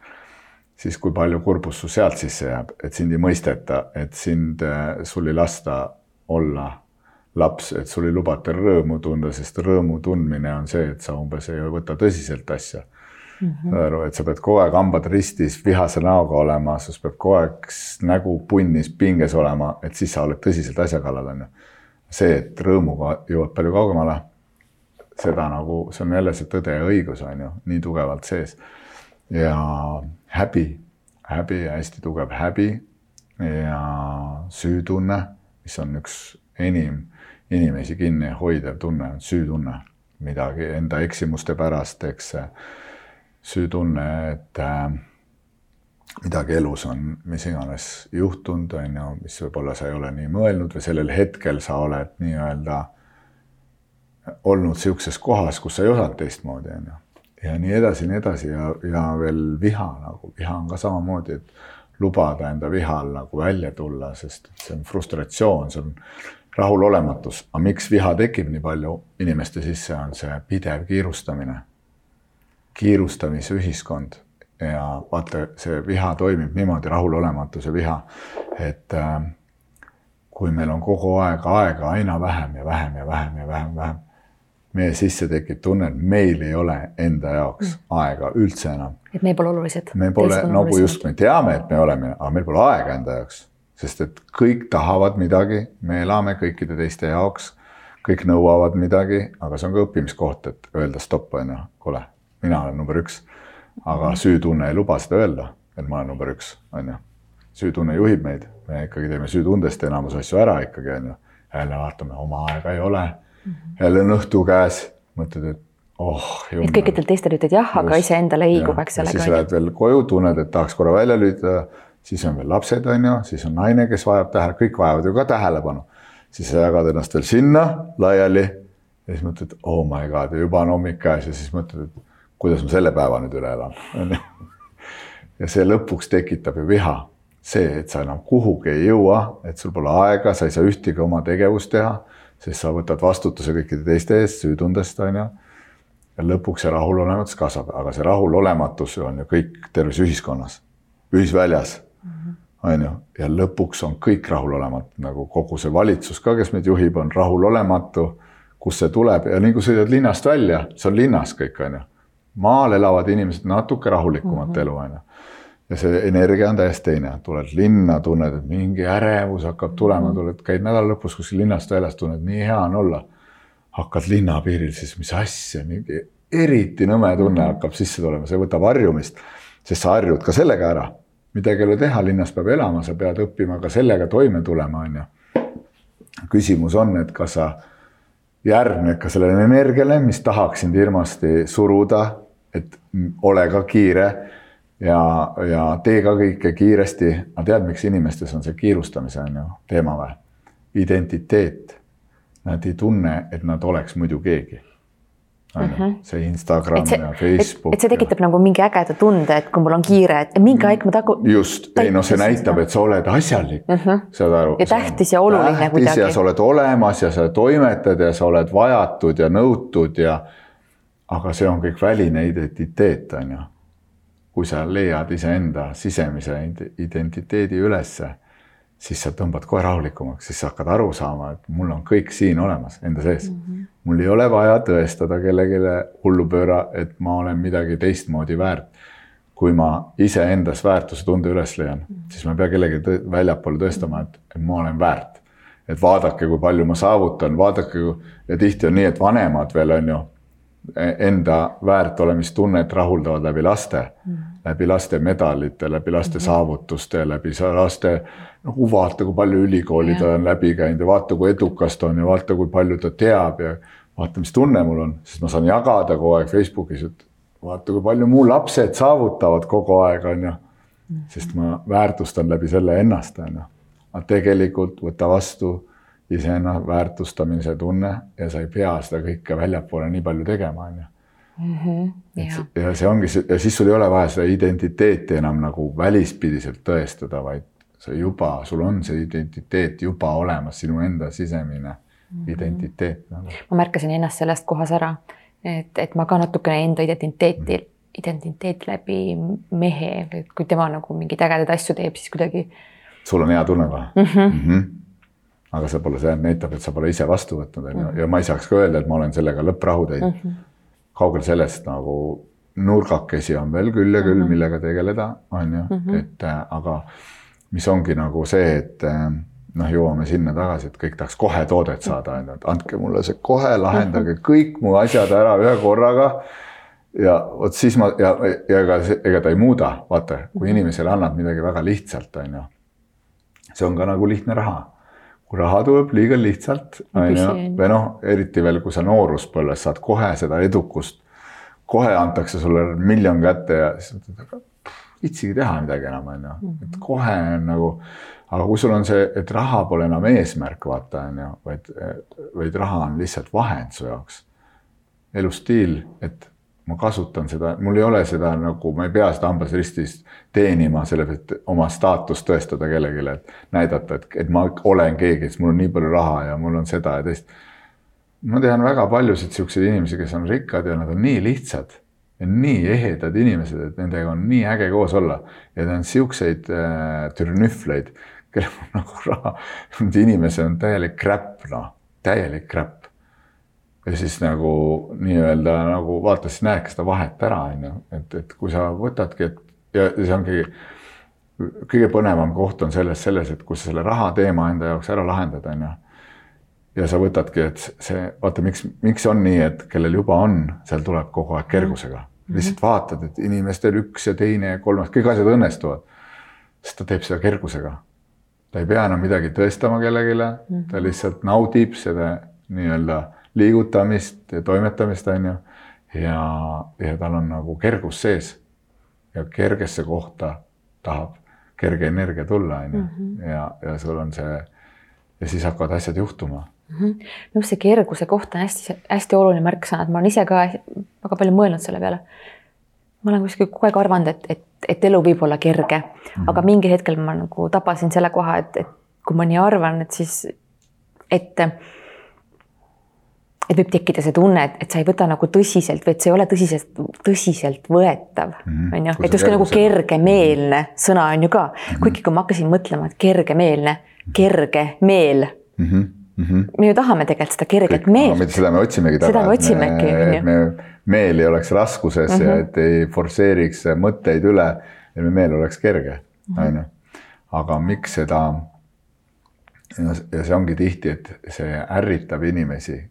siis kui palju kurbust sul sealt sisse jääb, et sind ei mõisteta, et sind, sul ei lasta olla laps, et sul ei lubata rõõmu tunda, sest rõõmu tundmine on see, et sa umbes ei võta tõsiselt asja mm. -hmm. aru, et sa pead kogu aeg hambad ristis, vihase näoga olema, sul peab kogu aeg nägu punnis, pinges olema, et siis sa oled tõsiselt asja kallal, on ju. see, et rõõmuga jõuad palju kaugemale, seda nagu, see on jälle see tõde ja õigus, on ju, nii tugevalt sees. ja häbi, häbi, hästi tugev häbi ja süütunne, mis on üks enim inimesi kinni hoidev tunne on süütunne midagi enda eksimuste pärast, eks süütunne, et äh, midagi elus on, mis iganes juhtunud, on ju, mis võib-olla sa ei ole nii mõelnud või sellel hetkel sa oled nii-öelda olnud niisuguses kohas, kus sa ei osanud teistmoodi, on ju. ja nii edasi, nii edasi ja, ja veel viha nagu, viha on ka samamoodi, et lubada enda vihal nagu välja tulla, sest see on frustratsioon, see on rahulolematus, aga miks viha tekib nii palju inimeste sisse, on see pidev kiirustamine. kiirustamise ühiskond ja vaata, see viha toimib niimoodi, rahulolematus ja viha, et äh, kui meil on kogu aeg aega aina vähem ja vähem ja vähem ja vähem, vähem, meie sisse tekib tunne, et meil ei ole enda jaoks mm. aega üldse enam. et me pole olulised. me pole nagu just, me teame, et me oleme, aga meil pole aega enda jaoks sest et kõik tahavad midagi, me elame kõikide teiste jaoks, kõik nõuavad midagi, aga see on ka õppimiskoht, et öelda stopp, on ju, kuule, mina olen number üks. aga süütunne ei luba seda öelda, et ma olen number üks, on ju. süütunne juhib meid, me ikkagi teeme süütundest enamus asju ära ikkagi, on ju. jälle vaatame, oma aega ei ole, jälle on õhtu käes, mõtled, et oh. et kõikidel teistel ütled jah, aga iseendale liigub, eks ole. siis lähed veel koju, tunned, et tahaks korra välja lülitada siis on veel lapsed, on ju, siis on naine, kes vajab tähelepanu, kõik vajavad ju ka tähelepanu. siis sa jagad ennast veel sinna laiali ja siis mõtled, oh my god, juba on hommik käes ja siis mõtled, et kuidas ma selle päeva nüüd üle elan, on ju. ja see lõpuks tekitab ju viha, see, et sa enam kuhugi ei jõua, et sul pole aega, sa ei saa ühtegi oma tegevust teha, sest sa võtad vastutuse kõikide teiste eest süütundest, on ju. ja lõpuks see rahulolematus kasvab, aga see rahulolematus on ju kõik terves ühiskonnas, ühisväljas on ju, ja lõpuks on kõik rahulolematu, nagu kogu see valitsus ka, kes meid juhib, on rahulolematu. kust see tuleb ja nii kui sõidad linnast välja, see on linnas kõik, on ju. maal elavad inimesed natuke rahulikumat mm -hmm. elu, on ju ja see energia on täiesti teine, tuled linna, tunned, et mingi ärevus hakkab tulema, mhm. tuled, käid nädala lõpus kuskil linnast väljas, tunned, nii hea on olla. hakkad linna piiril, siis mis asja, mingi eriti nõme tunne mhm. hakkab sisse tulema, see võtab harjumist, sest sa harjud ka sellega ära. Midagi ei ole teha, linnas peab elama, sa pead õppima ka sellega toime tulema, on ju. küsimus on, et kas sa järgned ka sellele energiale, mis tahaks sind hirmsasti suruda, et ole ka kiire ja, ja tee ka kõike kiiresti, aga tead, miks inimestes on see kiirustamise on ju teema või? identiteet. Nad ei tunne, et nad oleks muidu keegi. Uh mhm. -huh. see Instagram see, ja Facebook. et see tekitab ja... nagu mingi ägeda tunde, et kui mul on kiire, et mingi aeg ma tagu. just, ei noh, see näitab, et sa oled asjalik uh, mhm. -huh. saad aru. ja tähtis ja oluline tähtis kuidagi. ja sa oled olemas ja sa toimetad ja sa oled vajatud ja nõutud ja. aga see on kõik väline identiteet, on ju kui sa leiad iseenda sisemise identiteedi ülesse, siis sa tõmbad kohe rahulikumaks, siis sa hakkad aru saama, et mul on kõik siin olemas enda sees mm. -hmm. mul ei ole vaja tõestada kellelegi hullupööra, et ma olen midagi teistmoodi väärt. kui ma iseendas väärtuse tunde üles leian mm, -hmm. siis ma ei pea kellelegi väljapoole tõestama, et, et ma olen väärt. et vaadake, kui palju ma saavutan, vaadake ja tihti on nii, et vanemad veel on ju enda väärtolemistunnet rahuldavad läbi laste mm., läbi laste medalite, läbi laste mm -hmm. saavutuste, läbi laste nagu vaata, kui palju ülikooli ta on läbi käinud ja vaata, kui edukas ta on ja vaata, kui palju ta teab ja vaata, mis tunne mul on, siis ma saan jagada kogu aeg Facebookis, et vaata, kui palju mu lapsed saavutavad kogu aeg, on ju. Mhm. sest ma väärtustan läbi selle ennast, on ju. aga tegelikult võta vastu iseenda väärtustamise tunne ja sa ei pea seda kõike väljapoole nii palju tegema, on ju. Mhm, ja see ongi see ja siis sul ei ole vaja seda identiteeti enam nagu välispidiselt tõestada, vaid sa juba, sul on see identiteet juba olemas, sinu enda sisemine mm -hmm. identiteet nagu.. ma märkasin ennast sellest kohas ära, et, et ma ka natukene enda identiteeti mm, -hmm. identiteet läbi mehe, et kui tema nagu mingeid ägedaid asju teeb, siis kuidagi. sul on hea tunne või mm? -hmm. Mm -hmm aga see pole, see näitab, et sa pole ise vastu võtnud, on ju, mhm. ja ma ei saaks ka öelda, et ma olen sellega lõpprahu teinud mm. -hmm. Kaugel sellest nagu nurgakesi on veel küll ja küll -hmm. millega tegeleda, on ju mm, -hmm. et äh, aga mis ongi nagu see, et äh, noh, jõuame sinna tagasi, et kõik tahaks kohe toodet saada, on ju, et andke mulle see kohe, lahendage mhm. kõik mu asjad ära ühe korraga. ja vot siis ma ja, ja ega, ega ta ei muuda, vaata, kui mhm. inimesele annad midagi väga lihtsalt, on ju. see on ka nagu lihtne raha kui raha tuleb liiga lihtsalt, on ju, või noh, eriti veel, kui sa nooruspõlves saad kohe seda edukust, kohe antakse sulle miljon kätte ja siis mõtled, viitsigi teha midagi enam, on ju, et mhm. kohe on nagu, aga kui sul on see, et raha pole enam eesmärk, vaata, on ju, vaid, vaid raha on lihtsalt vahend su jaoks. elustiil, et ma kasutan seda, mul ei ole seda nagu, ma ei pea seda hambas ristis teenima selleks, et oma staatust tõestada kellelegi, et näidata, et, et ma olen keegi, sest mul on nii palju raha ja mul on seda ja teist. ma tean väga paljusid siukseid inimesi, kes on rikkad ja nad on nii lihtsad ja nii ehedad inimesed, et nendega on nii äge koos olla. Ja ta on siukseid äh, türnühvleid, kellel on nagu raha, need inimesed on täielik crap, noh, täielik crap ja siis nagu nii-öelda nagu vaata, siis näedki seda vahet ära, on ju, et, et kui sa võtadki, et ja, see ongi kõige põnevam koht on selles, selles, et kui sa selle raha teema enda jaoks ära lahendad, on ju. ja sa võtadki, et see, vaata, miks, miks on nii, et kellel juba on, seal tuleb kogu aeg kergusega mm. -hmm. lihtsalt vaatad, et inimestel üks ja teine ja kolmas, kõik asjad õnnestuvad. sest ta teeb seda kergusega. ta ei pea enam midagi tõestama kellelegi mm, -hmm. ta lihtsalt naudib seda nii-öelda liigutamist ja toimetamist, on ju. ja, ja tal on nagu kergus sees. ja kergesse kohta tahab kerge energia tulla, on ju, mhm. ja, ja sul on see ja siis hakkavad asjad juhtuma minu arust see kerguse koht on hästi-hästi oluline märksõna, et ma olen ise ka väga palju mõelnud selle peale. ma olen kuskil kogu aeg arvanud, et, et, et elu võib olla kerge mm, -hmm. aga mingil hetkel ma nagu tabasin selle koha, et, et kui ma nii arvan, et siis, et et võib tekkida see tunne, et, et sa ei võta nagu tõsiselt või et see ei ole tõsiselt, tõsiseltvõetav mm, -hmm. on ju, et justkui nagu kergemeelne sõna on ju ka mm, -hmm. kuigi kui ma hakkasin mõtlema, et kergemeelne, kerge meel mm. -hmm. Mm -hmm. me ju tahame tegelikult seda kerget Kõik, meelt. seda me otsimegi taga. seda me otsimegi, on ju. me, meel ei oleks raskuses mm -hmm. ja mhm. et ei forsseeriks mõtteid üle ja meie meel oleks kerge, mhm. on ju. aga miks seda ja see ongi tihti, et see ärritab inimesi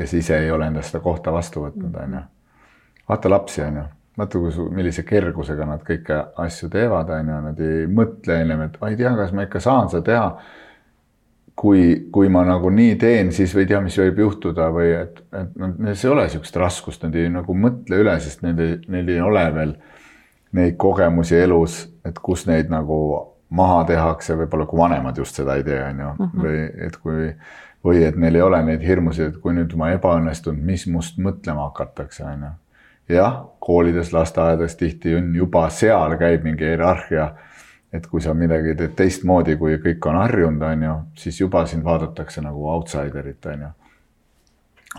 kes ise ei ole endast seda kohta vastu võtnud, on ju. vaata lapsi, on ju, vaata, kui su, millise kergusega nad kõiki asju teevad, on ju, nad ei mõtle ennem, et ma ei tea, kas ma ikka saan seda teha. kui, kui ma nagu nii teen, siis ei tea, mis võib juhtuda või et, et nad, neis ei ole niisugust raskust, nad ei nagu mõtle üle, sest neil ei, neil ei ole veel neid kogemusi elus, et kus neid nagu maha tehakse, võib-olla kui vanemad just seda ei tee, on ju, mhm. või et kui või et neil ei ole neid hirmusid, et kui nüüd ma ebaõnnestunud, mis must mõtlema hakatakse, on ju. jah, koolides, lasteaedades tihti on juba seal käib mingi hierarhia. et kui sa midagi teed teistmoodi, kui kõik on harjunud, on ju, siis juba sind vaadatakse nagu outsiderit, on ju.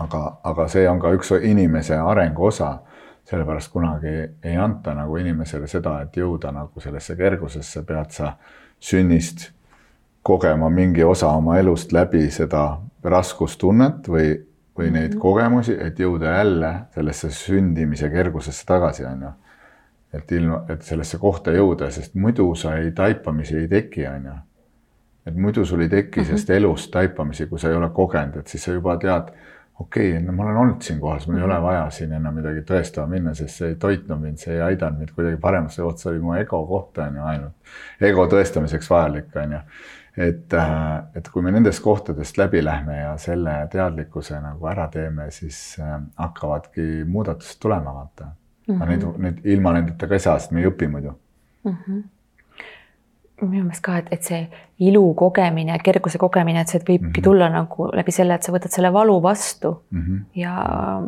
aga, aga see on ka üks inimese arengu osa sellepärast kunagi ei anta nagu inimesele seda, et jõuda nagu sellesse kergusesse, pead sa sünnist kogema mingi osa oma elust läbi seda raskustunnet või, või neid mm -hmm. kogemusi, et jõuda jälle sellesse sündimise kergusesse tagasi, on ju. et ilma, et sellesse kohta jõuda, sest muidu sa ei, taipamisi ei teki, on ju. et muidu sul ei teki mm -hmm. sellest elust taipamisi, kui sa ei ole kogenud, et siis sa juba tead, okei okay,, ma olen olnud siin kohas, mul ei ole vaja siin enam midagi tõestama minna, sest see ei toitnud mind, see ei aidanud mind kuidagi paremasse see oli mu ego koht, on ju, ainult. ego tõestamiseks vajalik, on ju et, äh, et kui me nendest kohtadest läbi lähme ja selle teadlikkuse nagu ära teeme, siis äh, hakkavadki muudatused tulema, vaata mm. -hmm. aga neid, neid ilma nendeta ka ei saa, sest me ei õpi muidu mm. -hmm minu meelest ka, et, et see ilu kogemine, kerguse kogemine, et see võibki mm -hmm. tulla nagu läbi selle, et sa võtad selle valu vastu mm -hmm. ja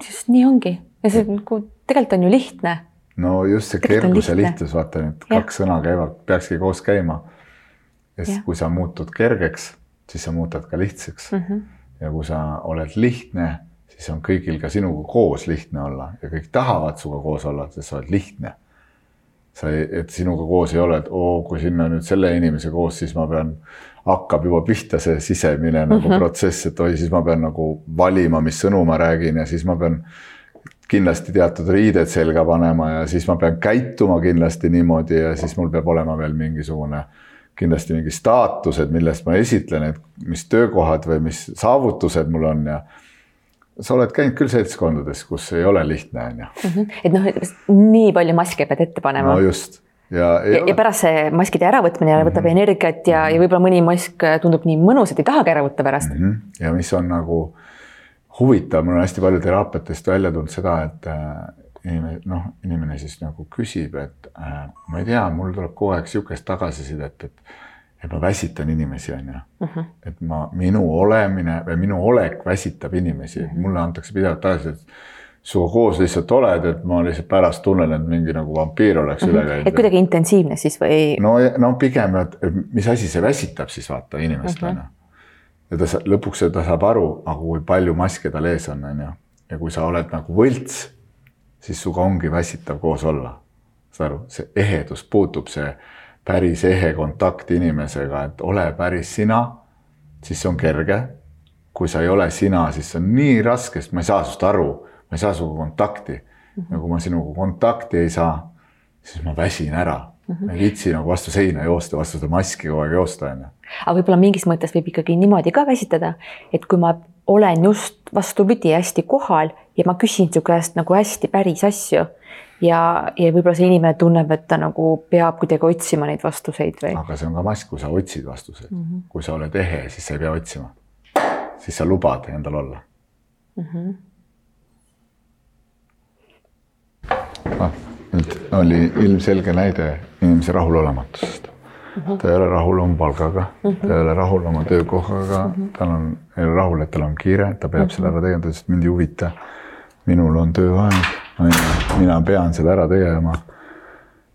siis nii ongi ja see nagu tegelikult on ju lihtne. no just see kergus ja lihtsus, vaata need kaks sõna käivad, peakski koos käima ja siis, kui sa muutud kergeks, siis sa muutad ka lihtsaks mm. -hmm. ja kui sa oled lihtne, siis on kõigil ka sinuga koos lihtne olla ja kõik tahavad sinuga koos olla, sest sa oled lihtne. sa ei, et sinuga koos ei ole, et oo, kui sinna nüüd selle inimese koos, siis ma pean, hakkab juba pihta see sisemine nagu mm -hmm. protsess, et oi, siis ma pean nagu valima, mis sõnu ma räägin ja siis ma pean kindlasti teatud riided selga panema ja siis ma pean käituma kindlasti niimoodi ja siis mul peab olema veel mingisugune äh, kindlasti mingi staatused, millest ma esitlen, et mis töökohad või mis saavutused mul on ja sa oled käinud küll seltskondades, kus ei ole lihtne, on ju. Mhm. et noh, nii palju maske pead ette panema. no just. ja, ja, ja pärast see maskide äravõtmine võtab mm -hmm. energiat ja, ja võib-olla mõni mask tundub nii mõnus, et ei tahagi ära võtta pärast mm. -hmm. ja mis on nagu huvitav, mul on hästi palju teraapiatest välja tulnud seda, et inimene, noh, inimene siis nagu küsib, et äh, ma ei tea, mul tuleb kogu aeg sihukest tagasisidet, et, et ma väsitan inimesi, on ju. Mhm. et ma, minu olemine või minu olek väsitab inimesi, mhm. mulle antakse pidevalt tagasisidet sinuga koos lihtsalt oled, et ma lihtsalt pärast tunnen, et mingi nagu vampiir oleks mm -hmm. üle käinud. et kuidagi intensiivne siis või? no, no pigem, et mis asi see väsitab siis vaata inimest on mm -hmm. ju. ja ta lõpuks ta saab aru, aga kui palju maske tal ees on, on ju. ja kui sa oled nagu võlts siis sinuga ongi väsitav koos olla. saad aru, see ehedus puutub, see päris ehe kontakt inimesega, et ole päris sina, siis see on kerge. kui sa ei ole sina, siis see on nii raske, sest ma ei saa sinust aru, ma ei saa sinuga kontakti mm. -hmm. ja kui ma sinuga kontakti ei saa, siis ma väsin ära mm. -hmm. ma ei viitsi nagu vastu seina joosta, vastu seda maski kogu aeg joosta, onju. aga võib-olla mingis mõttes võib ikkagi niimoodi ka väsitada, et kui ma olen just vastupidi hästi kohal ja ma küsin su käest nagu hästi päris asju. ja, ja võib-olla see inimene tunneb, et ta nagu peab kuidagi otsima neid vastuseid või. aga see on ka mask, kui sa otsid vastuseid mm. -hmm. kui sa oled ehe, siis sa ei pea otsima. siis sa lubad endal olla mm. -hmm. Ah, nüüd oli ilmselge näide inimese rahulolematusest. Ta ei ole rahul oma palgaga mm, -hmm. ta ei ole rahul oma töökohaga mm, -hmm. tal on, ei ole rahul, et tal on kiire, ta peab mm -hmm. selle ära tegema, ta ütles, et mind ei huvita. minul on tööaeg mina pean selle ära tegema.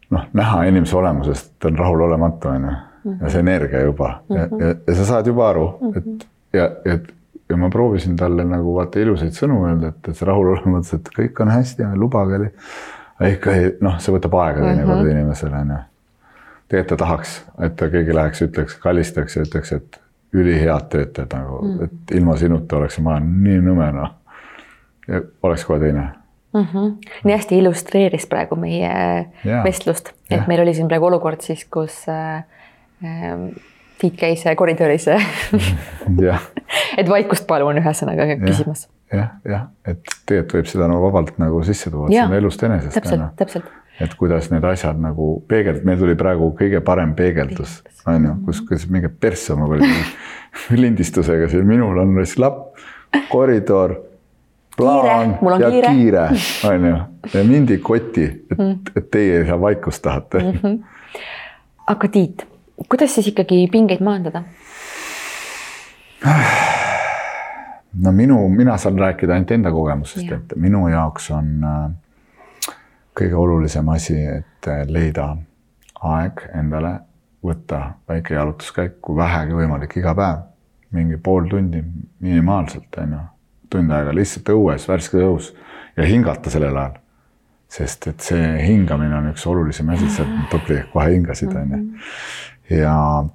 noh, näha inimese olemusest, ta on rahulolematu, on ju, ja see energia juba ja, ja, ja sa saad juba aru, et ja, et ja ma proovisin talle nagu vaata ilusaid sõnu öelda, et, et see rahulolematus, et kõik on hästi, lubage. ikka ei, noh, see võtab aega teinekord inimesele on ju. Ta tahaks, et ta keegi läheks, ütleks, kallistaks ja ütleks, et ülihead tööd teed nagu mm, -hmm. et ilma sinuta oleks see maailm nii nõme noh. ja oleks kohe teine mm. -hmm. nii hästi illustreeris praegu meie ja. vestlust, et ja. meil oli siin praegu olukord siis, kus äh, äh, Tiit käis koridoris et vaikust palun ühesõnaga küsimas ja,. jah, jah, et tegelikult võib seda no vabalt nagu sisse tuua, see on elust enesest. täpselt, täpselt. Et kuidas need asjad nagu peegeld-, meil tuli praegu kõige parem peegeldus, on ju, kus, kus mingi persse oma lindistusega siin, minul on lapp, koridor plaan ja kiire, kiire, on ju, ja mind ei koti, et mm., et teie seal vaikust tahate mm. -hmm. aga Tiit, kuidas siis ikkagi pingeid maandada? no minu, mina saan rääkida ainult enda kogemusest, et minu jaoks on äh, kõige olulisem asi, et äh, leida aeg endale, võtta väike jalutuskäik, kui vähegi võimalik, iga päev mingi pool tundi minimaalselt, on ju tund aega lihtsalt õues, värskes õhus ja hingata sellel ajal. sest et see hingamine on üks olulisem asi, sa tubli kohe hingasid, on ju. ja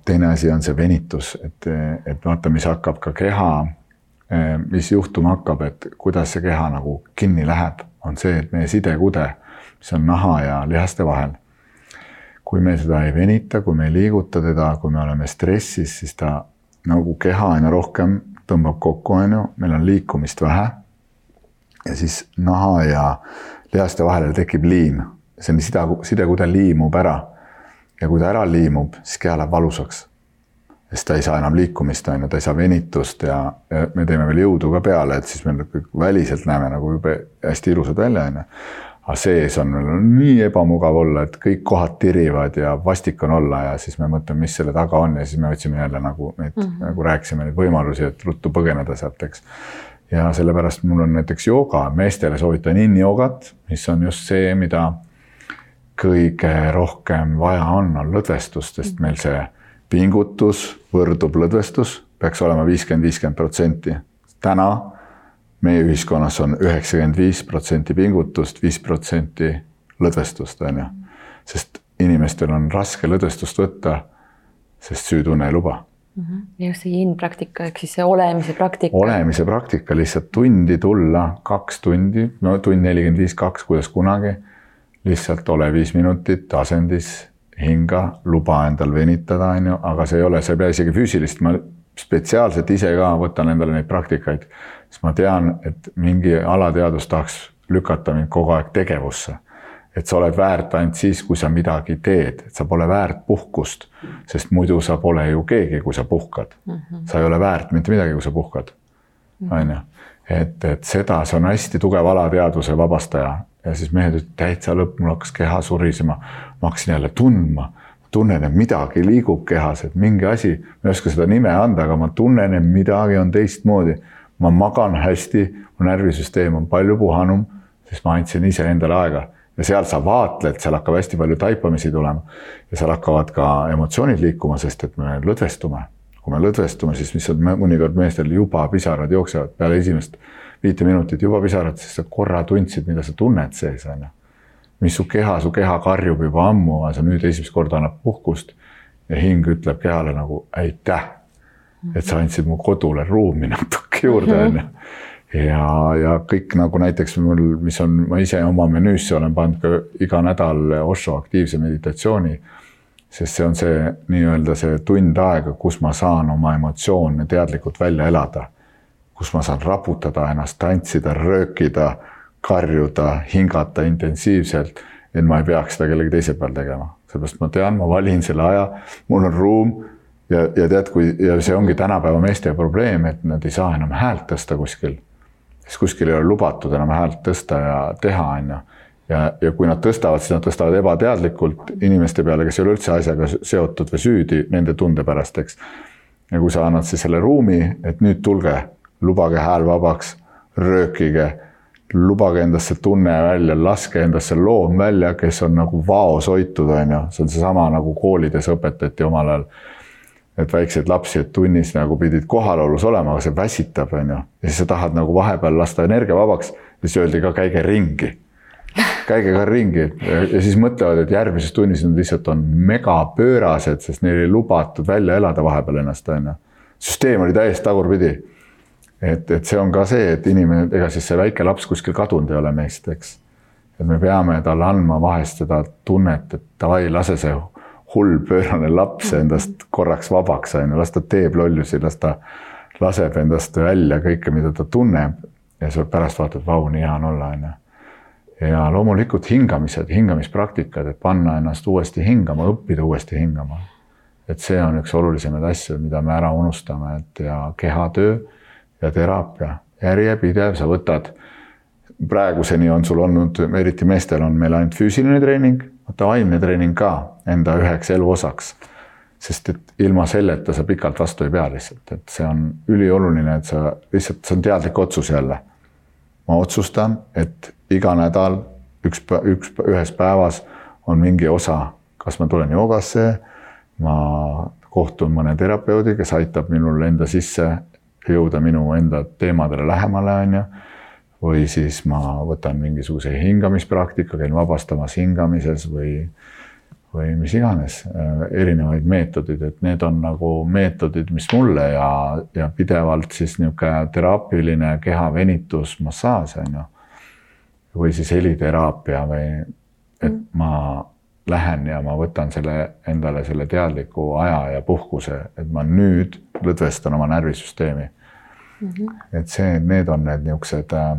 teine asi on see venitus, et, et vaata, mis hakkab ka keha, mis juhtuma hakkab, et kuidas see keha nagu kinni läheb, on see, et meie sidekude, on naha ja lihaste vahel kui me seda ei venita, kui me ei liiguta teda, kui me oleme stressis, siis ta nagu keha aina rohkem tõmbab kokku, on ju, meil on liikumist vähe. ja siis naha ja lihaste vahele tekib liim, see on sida, sidekudel liimub ära. ja kui ta ära liimub, siis keha läheb valusaks. sest ta ei saa enam liikumist, on ju, ta ei saa venitust ja, ja me teeme veel jõudu ka peale, et siis me väliselt näeme nagu jube hästi ilusad välja, on ju aga sees on nii ebamugav olla, et kõik kohad tirivad ja vastik on olla ja siis me mõtleme, mis selle taga on ja siis me otsime jälle nagu neid mm, -hmm. nagu rääkisime, neid võimalusi, et ruttu põgeneda sealt, eks. ja sellepärast mul on näiteks jooga, meestele soovitan in-joogat, mis on just see, mida kõige rohkem vaja on, on lõdvestus, sest meil see pingutus võrdub lõdvestus, peaks olema viiskümmend, viiskümmend protsenti. täna meie ühiskonnas on üheksakümmend viis protsenti pingutust, viis protsenti lõdvestust, on ju. sest inimestel on raske lõdvestust võtta, sest süütunne ei luba mm. -hmm. ja just see in-praktika ehk siis see olemise praktika. olemise praktika, lihtsalt tundi tulla, kaks tundi, no tund nelikümmend viis, kaks, kuidas kunagi. lihtsalt ole viis minutit asendis, hinga, luba endal venitada, on ju, aga see ei ole, sa ei pea isegi füüsilist, ma spetsiaalselt ise ka võtan endale neid praktikaid siis ma tean, et mingi alateadus tahaks lükata mind kogu aeg tegevusse. et sa oled väärt ainult siis, kui sa midagi teed, et sa pole väärt puhkust, sest muidu sa pole ju keegi, kui sa puhkad mm. -hmm. sa ei ole väärt mitte midagi, kui sa puhkad, mhm. on ju. et, et seda, see on hästi tugev alateadvuse vabastaja ja siis mehed ütlesid täitsa lõpp, mul hakkas keha surisema. ma hakkasin jälle tundma, tunnen, et midagi liigub kehas, et mingi asi, ma ei oska seda nime anda, aga ma tunnen, et midagi on teistmoodi ma magan hästi, mu närvisüsteem on palju puhanum, sest ma andsin iseendale aega ja seal sa vaatled, seal hakkab hästi palju taipamisi tulema ja seal hakkavad ka emotsioonid liikuma, sest et me lõdvestume. kui me lõdvestume, siis mis on mõnikord meestel juba pisarad jooksevad peale esimest viite minutit juba pisarad, sest sa korra tundsid, mida sa tunned sees on ju. Mis su keha, su keha karjub juba ammu, aga sa nüüd esimest korda annab puhkust ja hing ütleb kehale nagu aitäh. et sa andsid mu kodule ruumi natuke juurde, mhm. on ju. ja, ja kõik nagu näiteks mul, mis on, ma ise oma menüüsse olen pannud ka iga nädal Osho aktiivse meditatsiooni. sest see on see nii-öelda see tund aega, kus ma saan oma emotsioone teadlikult välja elada. kus ma saan raputada ennast, tantsida, röökida, karjuda, hingata intensiivselt, et ma ei peaks seda kellegi teise peal tegema, sellepärast ma tean, ma valin selle aja, mul on ruum ja, ja tead, kui ja see ongi tänapäeva meeste probleem, et nad ei saa enam häält tõsta kuskil. siis kuskil ei ole lubatud enam häält tõsta ja teha, on ju. ja, ja kui nad tõstavad, siis nad tõstavad ebateadlikult inimeste peale, kes ei ole üldse asjaga seotud või süüdi nende tunde pärast, eks. ja kui sa annad siis selle ruumi, et nüüd tulge, lubage hääl vabaks, röökige, lubage endasse tunne välja, laske endasse loom välja, kes on nagu vaos hoitud, on ju, see on seesama nagu koolides õpetati omal ajal. et väikseid lapsi, et tunnis nagu pidid kohalolus olema, aga see väsitab, on ju, ja siis sa tahad nagu vahepeal lasta energia vabaks, siis öeldi ka käige ringi. käige ka ringi ja siis mõtlevad, et järgmises tunnis nad lihtsalt on megapöörased, sest neil ei lubatud välja elada vahepeal ennast, on ju. süsteem oli täiesti tagurpidi et, et see on ka see, et inimene, ega siis see väike laps kuskil kadunud ei ole meist, eks. et me peame talle andma vahest seda tunnet, et davai, lase see hull pöörane laps endast korraks vabaks, on ju, las ta teeb lollusi, las ta laseb endast välja kõike, mida ta tunneb. ja sa pärast vaatad, vau, nii hea on olla, on ju. ja loomulikult hingamised, hingamispraktikad, et panna ennast uuesti hingama, õppida uuesti hingama. et see on üks olulisemaid asju, mida me ära unustame, et ja kehatöö ja teraapia, järjepidev, sa võtad, praeguseni on sul olnud, eriti meestel on meil ainult füüsiline treening, vaata vaimne treening ka enda üheks eluosaks. sest et ilma selleta sa pikalt vastu ei pea lihtsalt, et see on ülioluline, et sa lihtsalt, see on teadlik otsus jälle. ma otsustan, et iga nädal üks, üks, ühes päevas on mingi osa, kas ma tulen joogasse, ma kohtun mõne terapeudi, kes aitab minul enda sisse jõuda minu enda teemadele lähemale, on ju. või siis ma võtan mingisuguse hingamispraktika, käin vabastamas hingamises või, või mis iganes, äh, erinevaid meetodeid, et need on nagu meetodid, mis mulle ja, ja pidevalt siis niisugune teraapiline kehavenitus, massaaž on ju. või siis heliteraapia või, et mm. ma lähen ja ma võtan selle endale selle teadliku aja ja puhkuse, et ma nüüd lõdvestan oma närvisüsteemi mm. -hmm. et see, need on need niisugused äh,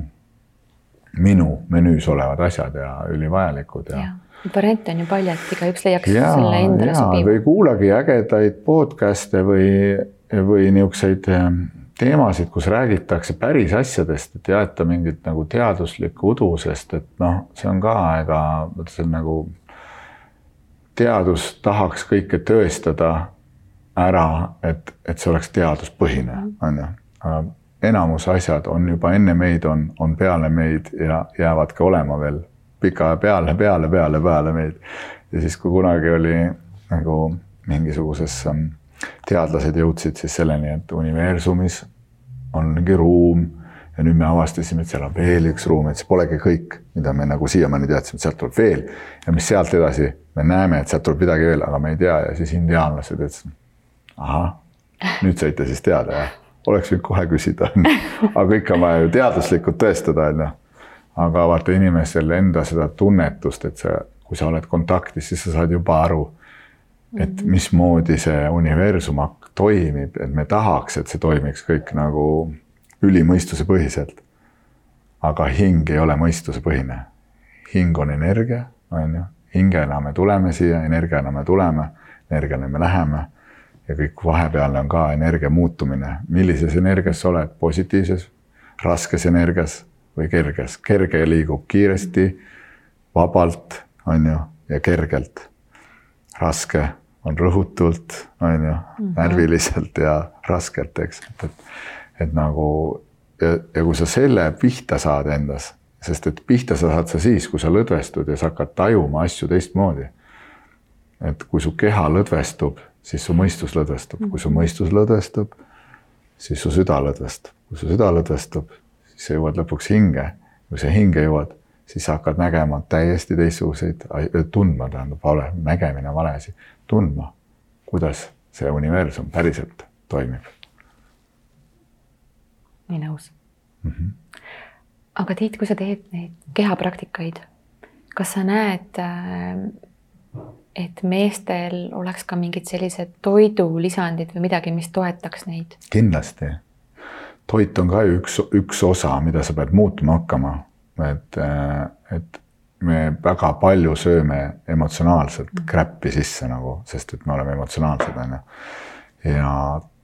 minu menüüs olevad asjad ja ülivajalikud ja, ja variante on ju palju, et igaüks leiaks ja, selle endale sobiva. või kuulagi ägedaid podcast'e või, või niisuguseid äh, teemasid, kus räägitakse päris asjadest, et ei aeta mingit nagu teaduslikku udu, sest et noh, see on ka, ega see on nagu teadus tahaks kõike tõestada ära, et, et see oleks teaduspõhine, on ju. enamus asjad on juba enne meid, on, on peale meid ja jäävad ka olema veel pika peale, peale, peale, peale meid. ja siis, kui kunagi oli nagu mingisuguses ähm, teadlased jõudsid siis selleni, et universumis on mingi ruum ja nüüd me avastasime, et seal on veel üks ruum, et see polegi kõik, mida me nagu siiamaani teadsime, et sealt tuleb veel ja mis sealt edasi, me näeme, et sealt tuleb midagi veel, aga me ei tea ja siis indiaanlased ütlesid, ahah, nüüd saite siis teada, jah? oleks võinud kohe küsida, aga kõike on vaja ju teaduslikult tõestada, on ju. aga vaata inimesel enda seda tunnetust, et sa, kui sa oled kontaktis, siis sa saad juba aru, et mhm. mismoodi see universum toimib, et me tahaks, et see toimiks kõik nagu ülimõistusepõhiselt. aga hing ei ole mõistusepõhine. hing on energia, on ju, hingena me tuleme siia, energiana me tuleme, energiana me läheme ja kõik vahepealne on ka energia muutumine, millises energias sa oled, positiivses, raskes energias või kerges, kerge liigub kiiresti, vabalt, on ju, ja kergelt. raske on rõhutult, on ju mm, -hmm. närviliselt ja raskelt, eks, et, et, et nagu ja, ja kui sa selle pihta saad endas, sest et pihta sa saad sa siis, kui sa lõdvestud ja sa hakkad tajuma asju teistmoodi. et kui su keha lõdvestub siis su mõistus lõdvestub, kui su mõistus lõdvestub, siis su süda lõdvestub, kui su süda lõdvestub, siis sa jõuad lõpuks hinge. kui sa hinge jõuad, siis sa hakkad nägema täiesti teistsuguseid, tundma tähendab vale, nägemine on vale asi, tundma, kuidas see universum päriselt toimib. Nii nõus mm. -hmm. aga Tiit, kui sa teed neid kehapraktikaid, kas sa näed äh, et meestel oleks ka mingid sellised toidulisandid või midagi, mis toetaks neid? kindlasti. toit on ka üks, üks osa, mida sa pead muutma hakkama, et, et me väga palju sööme emotsionaalselt mm. kräppi sisse nagu, sest et me oleme emotsionaalsed, on ju. ja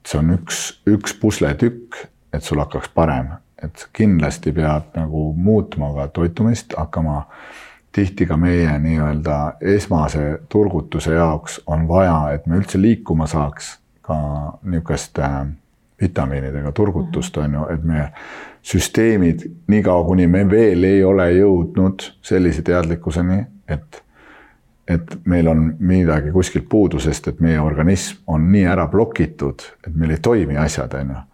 see on üks, üks pusletükk, et sul hakkaks parem, et kindlasti pead nagu muutma ka toitumist, hakkama. Tihti ka meie nii-öelda esmase turgutuse jaoks on vaja, et me üldse liikuma saaks ka niisugust äh, vitamiinidega turgutust, on ju, et meie süsteemid, niikaua kuni me veel ei ole jõudnud sellise teadlikkuseni, et, et meil on midagi kuskilt puudu, sest et meie organism on nii ära blokitud, et meil ei toimi asjad, on ju.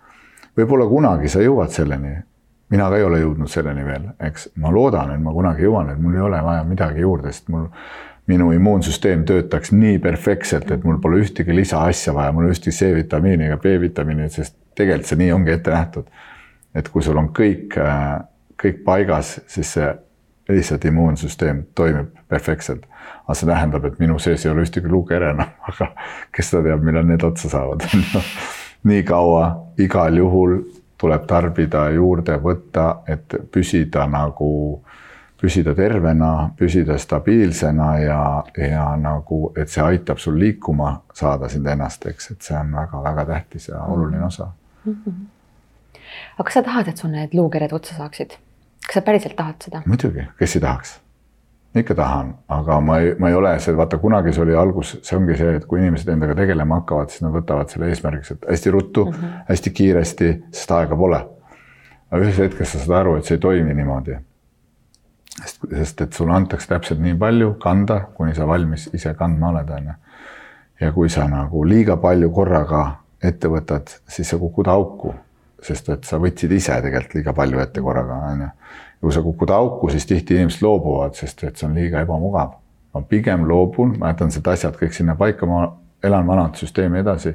Võib-olla kunagi sa jõuad selleni. mina ka ei ole jõudnud selleni veel, eks ma loodan, et ma kunagi jõuan, et mul ei ole vaja midagi juurde, sest mul minu immuunsüsteem töötaks nii perfektselt, et mul pole ühtegi lisaasja vaja, mul ühtegi C-vitamiini ega B-vitamiini, sest tegelikult see nii ongi ette nähtud. et kui sul on kõik, äh, kõik paigas, siis see lihtsalt immuunsüsteem toimib perfektselt. aga see tähendab, et minu sees ei ole ühtegi luukere enam, aga kes seda teab, millal need otsa saavad nii kaua igal juhul tuleb tarbida, juurde võtta, et püsida nagu püsida tervena, püsida stabiilsena ja, ja nagu, et see aitab sul liikuma saada sind ennast, eks, et see on väga-väga tähtis ja oluline osa mm. -hmm. aga kas sa tahad, et sul need luukered otsa saaksid? kas sa päriselt tahad seda? muidugi, kes ei tahaks ikka tahan, aga ma ei, ma ei ole see, vaata kunagi see oli algus, see ongi see, et kui inimesed endaga tegelema hakkavad, siis nad võtavad selle eesmärgiks, et hästi ruttu mm, -hmm. hästi kiiresti, sest aega pole. aga ühes hetkes sa saad aru, et see ei toimi niimoodi sest, sest et sulle antakse täpselt nii palju kanda, kuni sa valmis ise kandma oled, on ju. ja kui sa nagu liiga palju korraga ette võtad, siis sa kukud auku, sest et sa võtsid ise tegelikult liiga palju ette korraga, on ju. Kui sa kukud auku, siis tihti inimesed loobuvad, sest et see on liiga ebamugav. ma pigem loobun, ma jätan need asjad kõik sinna paika, ma elan vanat süsteemi edasi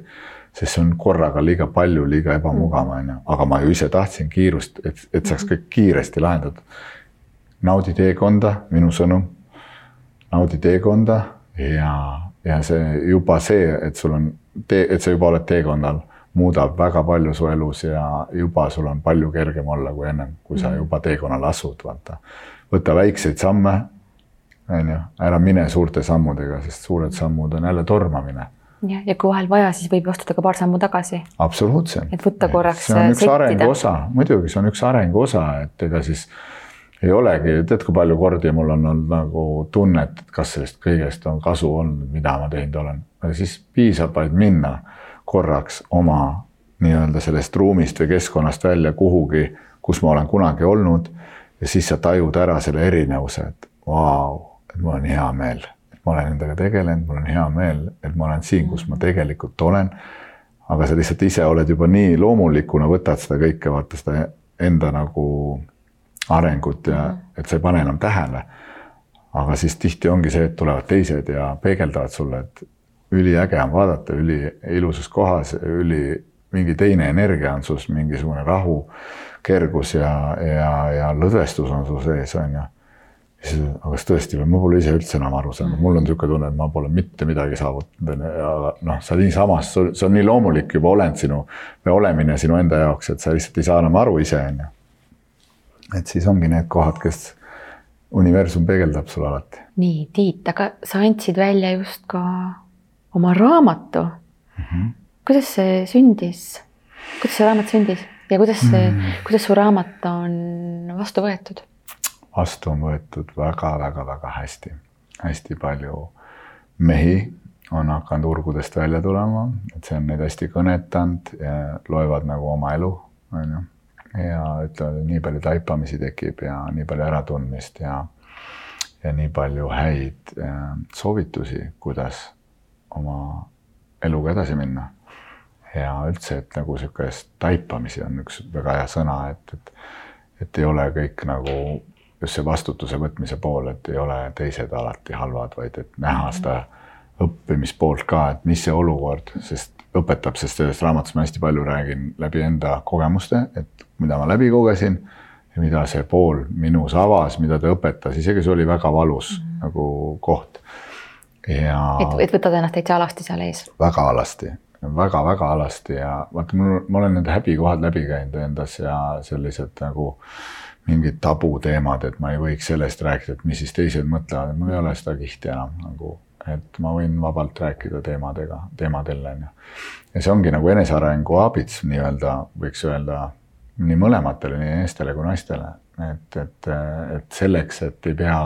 sest see on korraga liiga palju, liiga ebamugav, on ju, aga ma ju ise tahtsin kiirust, et, et saaks kõik kiiresti lahendatud. Naudi teekonda, minu sõnum. naudi teekonda ja, ja see juba see, et sul on tee, et sa juba oled teekonnal, muudab väga palju su elus ja juba sul on palju kergem olla kui ennem, kui sa mhm. juba teekonnal asud, vaata. võta väikseid samme, on ju, ära mine suurte sammudega, sest suured sammud on jälle tormamine jah, ja kui vahel vaja, siis võib astuda ka paar sammu tagasi. absoluutselt. et võtta korraks. see on üks arengu osa, muidugi see on üks arengu osa, et ega siis ei olegi, tead, kui palju kordi mul on olnud nagu tunnet, et kas sellest kõigest on kasu olnud, mida ma teinud olen, siis piisab vaid minna korraks oma nii-öelda sellest ruumist või keskkonnast välja kuhugi, kus ma olen kunagi olnud ja siis sa tajud ära selle erinevuse, et vau, et mul on hea meel, et ma olen nendega tegelenud, mul on hea meel, et ma olen siin, kus ma tegelikult olen. aga sa lihtsalt ise oled juba nii loomulikuna, võtad seda kõike, vaata seda enda nagu arengut ja mm et sa ei pane enam tähele. aga siis tihti ongi see, et tulevad teised ja peegeldavad sulle, et üliäge on vaadata, üliilusas kohas, üli mingi teine energia on sus, mingisugune rahu, kergus ja, ja, ja lõdvestus on su sees, on ju. siis, aga kas tõesti või, ma pole ise üldse enam aru saanud, mul on niisugune tunne, et ma pole mitte midagi saavutanud ja noh, sa niisamas, see on nii loomulik juba olend sinu või olemine sinu enda jaoks, et sa lihtsalt ei saa enam aru ise, on ju. Et siis ongi need kohad, kes universum peegeldab sulle alati. nii, Tiit, aga sa andsid välja just ka oma raamatu mm. -hmm. kuidas see sündis, kuidas see raamat sündis ja kuidas see mm, -hmm. kuidas su raamat on vastu võetud? vastu on võetud väga-väga-väga hästi, hästi palju mehi on hakanud urgudest välja tulema, et see on neid hästi kõnetanud ja loevad nagu oma elu, on ju ja ütlevad, et nii palju taipamisi tekib ja nii palju äratundmist ja, ja nii palju häid äh, soovitusi, kuidas oma eluga edasi minna. ja üldse, et nagu sihukest taipamisi on üks väga hea sõna, et, et, et ei ole kõik nagu just see vastutuse võtmise pool, et ei ole teised alati halvad, vaid et näha seda õppimispoolt ka, et mis see olukord, sest õpetab, sest sellest raamatust ma hästi palju räägin läbi enda kogemuste, et mida ma läbi kogesin ja mida see pool minus avas, mida ta õpetas, isegi see oli väga valus mm -hmm. nagu koht. Ja. et, et võtad ennast täitsa alasti seal ees? väga alasti väga,, väga-väga alasti ja vaata, mul, ma olen need häbikohad läbi käinud endas ja sellised nagu mingid tabuteemad, et ma ei võiks sellest rääkida, et mis siis teised mõtlevad, mul ei ole seda kihti enam nagu, et ma võin vabalt rääkida teemadega, teemadel on ju. ja see ongi nagu enesearengu abits nii-öelda, võiks öelda nii mõlematele, nii meestele kui naistele, et, et, et selleks, et ei pea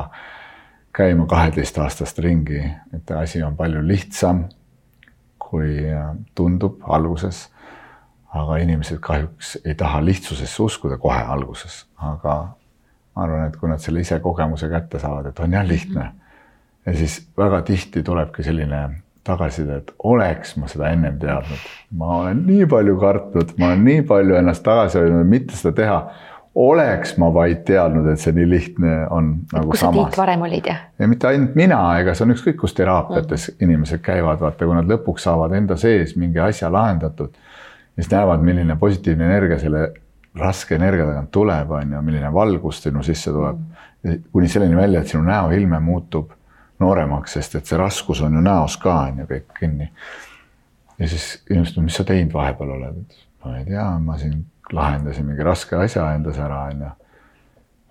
käima kaheteistaastast ringi, et asi on palju lihtsam, kui tundub alguses. aga inimesed kahjuks ei taha lihtsusesse uskuda kohe alguses, aga ma arvan, et kui nad selle ise kogemuse kätte saavad, et on jah lihtne. ja siis väga tihti tulebki selline tagasiside, et oleks ma seda ennem teadnud, ma olen nii palju kartnud, ma olen nii palju ennast tagasi hoidnud, mitte seda teha oleks ma vaid teadnud, et see nii lihtne on nagu kus samas. sa Tiit varem olid ja? ja mitte ainult mina, ega see on ükskõik kus teraapiates mm. inimesed käivad, vaata, kui nad lõpuks saavad enda sees mingi asja lahendatud, siis näevad, milline positiivne energia selle raske energia tagant tuleb, on ju, milline valgus sinu sisse tuleb mm.. kuni selleni välja, et sinu näoilme muutub nooremaks, sest et see raskus on ju näos ka on ju kõik kinni. ja siis inimesed, mis sa teinud vahepeal oled? ma ei tea, ma siin lahendasin mingi raske asja endas ära, onju.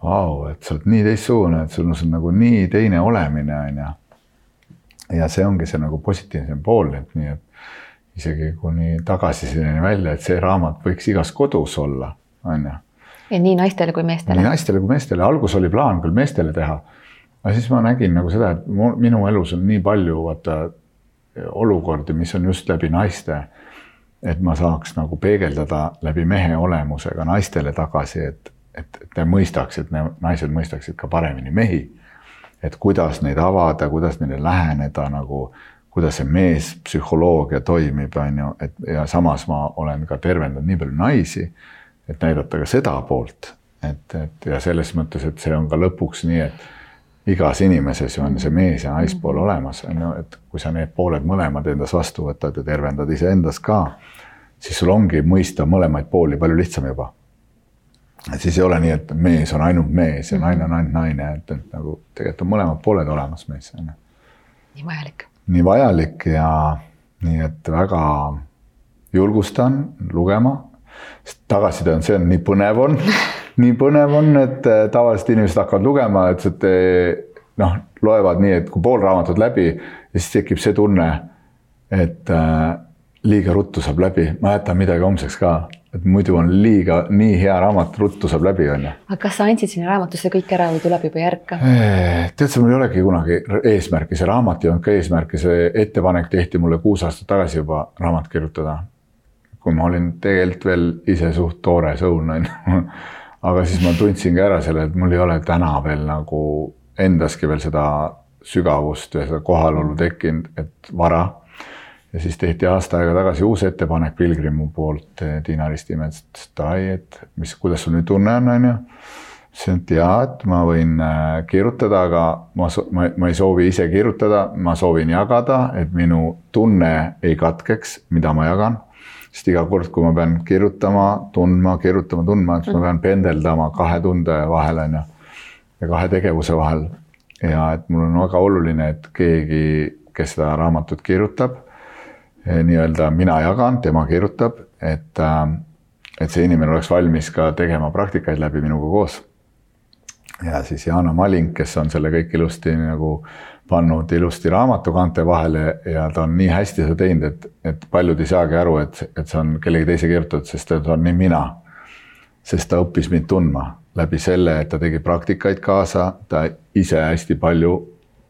Vau, et sa oled nii teistsugune, et sul on nagu nii teine olemine, onju. ja see ongi see nagu positiivsem pool, et nii, et isegi kuni tagasisideni välja, et see raamat võiks igas kodus olla, onju. ja nii naistele kui meestele. nii naistele kui meestele, algus oli plaan küll meestele teha. aga siis ma nägin nagu seda, et minu elus on nii palju vaata olukordi, mis on just läbi naiste et ma saaks nagu peegeldada läbi mehe olemusega naistele tagasi, et, et, et te mõistaksid, naised mõistaksid ka paremini mehi. et kuidas neid avada, kuidas neile läheneda nagu, kuidas see meespsühholoogia toimib, on ju, et ja samas ma olen ka tervendanud nii palju naisi, et näidata ka seda poolt, et, et ja selles mõttes, et see on ka lõpuks nii, et igas inimeses ju on see mees ja naispool olemas, on ju, et kui sa need pooled mõlemad endas vastu võtad ja tervendad iseendas ka siis sul ongi mõista mõlemaid pooli palju lihtsam juba. et siis ei ole nii, et mees on ainult mees ja naine on ainult naine, et, et nagu tegelikult on mõlemad pooled olemas mees on ju. nii vajalik. nii vajalik ja nii et väga julgustan lugema, sest tagasiside on, see on nii põnev on nii põnev on, et äh, tavaliselt inimesed hakkavad lugema, et, et äh, noh, loevad nii, et kui pool raamatut läbi ja siis tekib see tunne, et äh, liiga ruttu saab läbi, ma jätan midagi homseks ka, et muidu on liiga, nii hea raamat, ruttu saab läbi, on ju. aga kas sa andsid sinna raamatusse kõik ära või tuleb juba järka? tead sa, mul ei olegi kunagi eesmärki, see raamat ei olnud ka eesmärki, see ettepanek tehti mulle kuus aastat tagasi juba raamat kirjutada. kui ma olin tegelikult veel ise suht toores õun, on ju. aga siis ma tundsingi ära selle, et mul ei ole täna veel nagu endaski veel seda sügavust ja seda kohalolu tekkinud, et vara ja siis tehti aasta aega tagasi uus ettepanek Pilgrimu poolt eh, Tiina Ristimets, ütles, et et mis, kuidas sul nüüd tunne on, on ju. ütlesin, et jaa, et ma võin eh, kirjutada, aga ma, ma, ma ei soovi ise kirjutada, ma soovin jagada, et minu tunne ei katkeks, mida ma jagan. Sest iga kord, kui ma pean kirjutama, tundma, kirjutama, tundma, siis ma pean pendeldama kahe tunde vahel, on ju. ja kahe tegevuse vahel. ja et mul on väga oluline, et keegi, kes seda raamatut kirjutab Eh, nii-öelda mina jagan, tema kirjutab, et, äh, et see inimene oleks valmis ka tegema praktikaid läbi minuga koos. ja siis Jana Maling, kes on selle kõik ilusti nagu pannud ilusti raamatukaante vahele ja ta on nii hästi seda teinud, et, et paljud ei saagi aru, et, et see on kellegi teise kirjutatud, sest ta on nii mina. sest ta õppis mind tundma läbi selle, et ta tegi praktikaid kaasa, ta ise hästi palju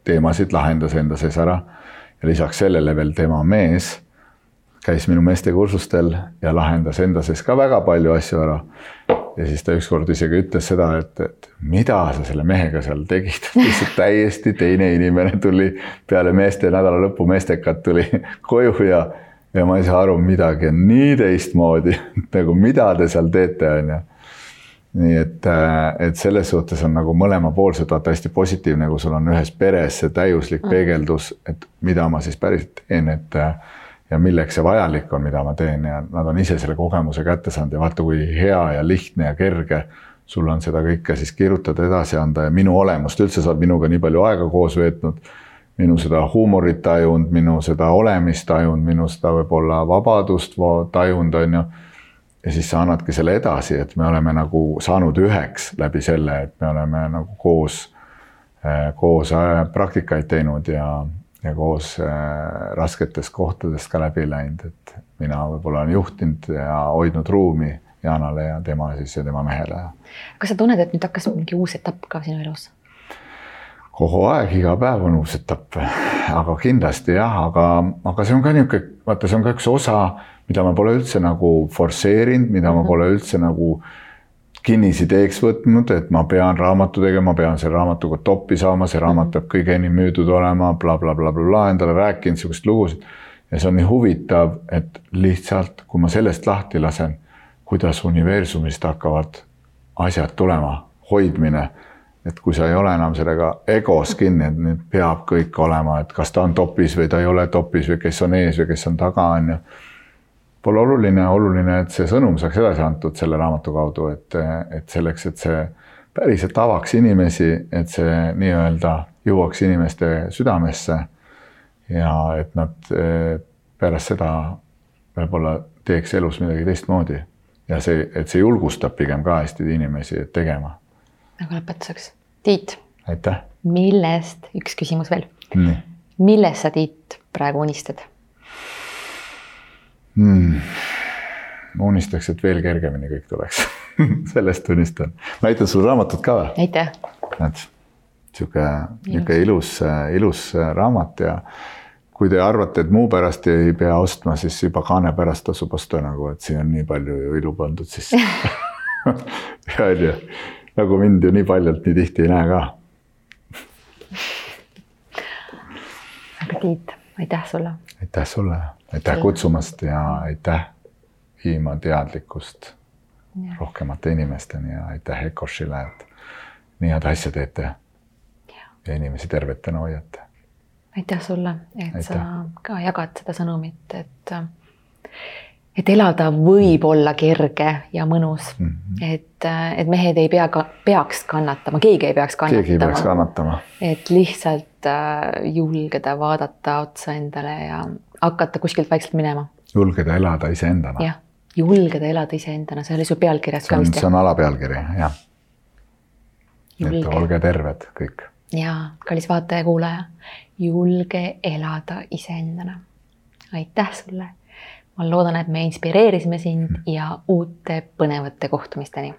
teemasid lahendas enda sees ära ja lisaks sellele veel tema mees käis minu meestekursustel ja lahendas enda sees ka väga palju asju ära. ja siis ta ükskord isegi ütles seda, et, et mida sa selle mehega seal tegid, lihtsalt täiesti teine inimene tuli peale meeste nädala lõppu meestekat tuli koju ja, ja ma ei saa aru, midagi on nii teistmoodi nagu mida te seal teete, on ju nii et, et selles suhtes on nagu mõlemapoolselt vaata hästi positiivne, kui sul on ühes peres see täiuslik mm. peegeldus, et mida ma siis päriselt teen, et ja milleks see vajalik on, mida ma teen ja nad on ise selle kogemuse kätte saanud ja vaata, kui hea ja lihtne ja kerge sul on seda kõike siis kirjutada, edasi anda ja minu olemust üldse, sa oled minuga nii palju aega koos veetnud. minu seda huumorit tajunud, minu seda olemist tajunud, minu seda võib-olla vabadust tajunud, on ju. ja siis sa annadki selle edasi, et me oleme nagu saanud üheks läbi selle, et me oleme nagu koos, eh, koos eh, praktikaid teinud ja ja koos äh, rasketest kohtadest ka läbi läinud, et mina võib-olla olen juhtinud ja hoidnud ruumi Jaanale ja tema siis ja tema mehele. kas sa tunned, et nüüd hakkas mingi uus etapp ka sinu elus? kogu aeg, iga päev on uus etapp aga kindlasti jah, aga, aga see on ka niisugune, vaata, see on ka üks osa, mida ma pole üldse nagu forsseerinud, mida ma pole üldse nagu kinnisideeks võtnud, et ma pean raamatu tegema, pean selle raamatuga toppi saama, see raamat peab kõige enim müüdud olema bla, bla, blablabla, endale rääkinud siukest lugusid. ja see on nii huvitav, et lihtsalt, kui ma sellest lahti lasen, kuidas universumist hakkavad asjad tulema, hoidmine et kui sa ei ole enam sellega egos kinni, et nüüd peab kõik olema, et kas ta on topis või ta ei ole topis või kes on ees või kes on taga, on ju. Pole oluline, oluline, et see sõnum saaks edasi antud selle raamatu kaudu, et, et selleks, et see päriselt avaks inimesi, et see nii-öelda jõuaks inimeste südamesse. ja et nad pärast seda võib-olla teeks elus midagi teistmoodi ja see, et see julgustab pigem ka hästi inimesi tegema aga lõpetuseks, Tiit. aitäh. millest, üks küsimus veel. millest sa, Tiit, praegu unistad hmm.? unistaks, et veel kergemini kõik tuleks sellest unistan. ma näitan sulle raamatut ka või? aitäh. näed, sihuke, niisugune ilus, ilus raamat ja kui te arvate, et muu pärast ei pea ostma, siis juba kaane pärast tasub osta nagu, et siin on nii palju ju ilu pandud sisse ja on ju nagu mind ju nii paljalt nii tihti ei näe ka. aga Tiit, aitäh sulle. aitäh sulle, aitäh kutsumast ja aitäh viima teadlikkust rohkemate inimesteni ja aitäh Ecoshile, et nii head asja teete. ja inimesi tervetena hoiate. aitäh sulle, et aitäh. sa ka jagad seda sõnumit, et et elada võib olla kerge ja mõnus mm, -hmm. et, et mehed ei pea ka, peaks kannatama, keegi ei peaks kannatama. keegi ei peaks kannatama. et lihtsalt äh, julgeda vaadata otsa endale ja hakata kuskilt vaikselt minema. julgeda elada iseendana. jah, julgeda elada iseendana, see oli su pealkirjas ka vist. see on alapealkiri, jah. et olge terved kõik. ja kallis vaataja-kuulaja, julge elada iseendana. aitäh sulle ma loodan, et me inspireerisime sind ja uute põnevate kohtumisteni